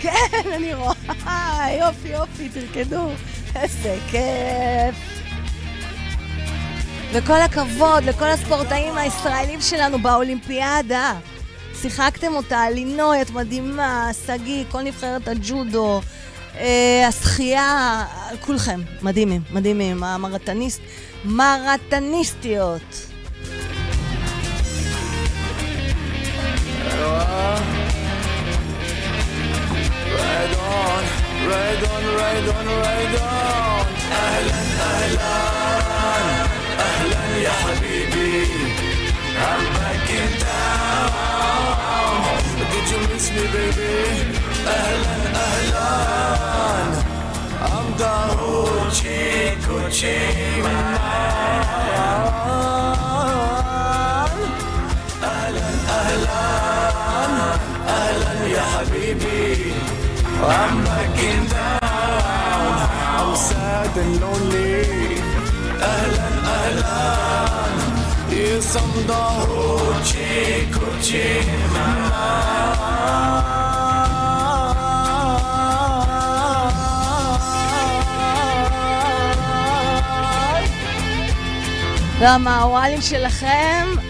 A: כן, אני רואה, יופי יופי, תרקדו, איזה כיף. וכל הכבוד לכל הספורטאים הישראלים שלנו באולימפיאדה. שיחקתם אותה, לינוי, את מדהימה, שגיא, כל נבחרת הג'ודו, השחייה, כולכם, מדהימים, מדהימים, המרתניסט, מרתניסטיות.
B: Ride on, ride on, ride on, ride on أهلا أهلا أهلا يا حبيبي I'm back in town Did you miss me baby أهلا أهلا I'm the hoochie coochie man أهلا أهلا أهلا يا حبيبي I'm back in town I'm sad and lonely أهلا أهلا Yes I'm the hoochie coochie man
A: והמעוואלים שלכם, איי וואלכי!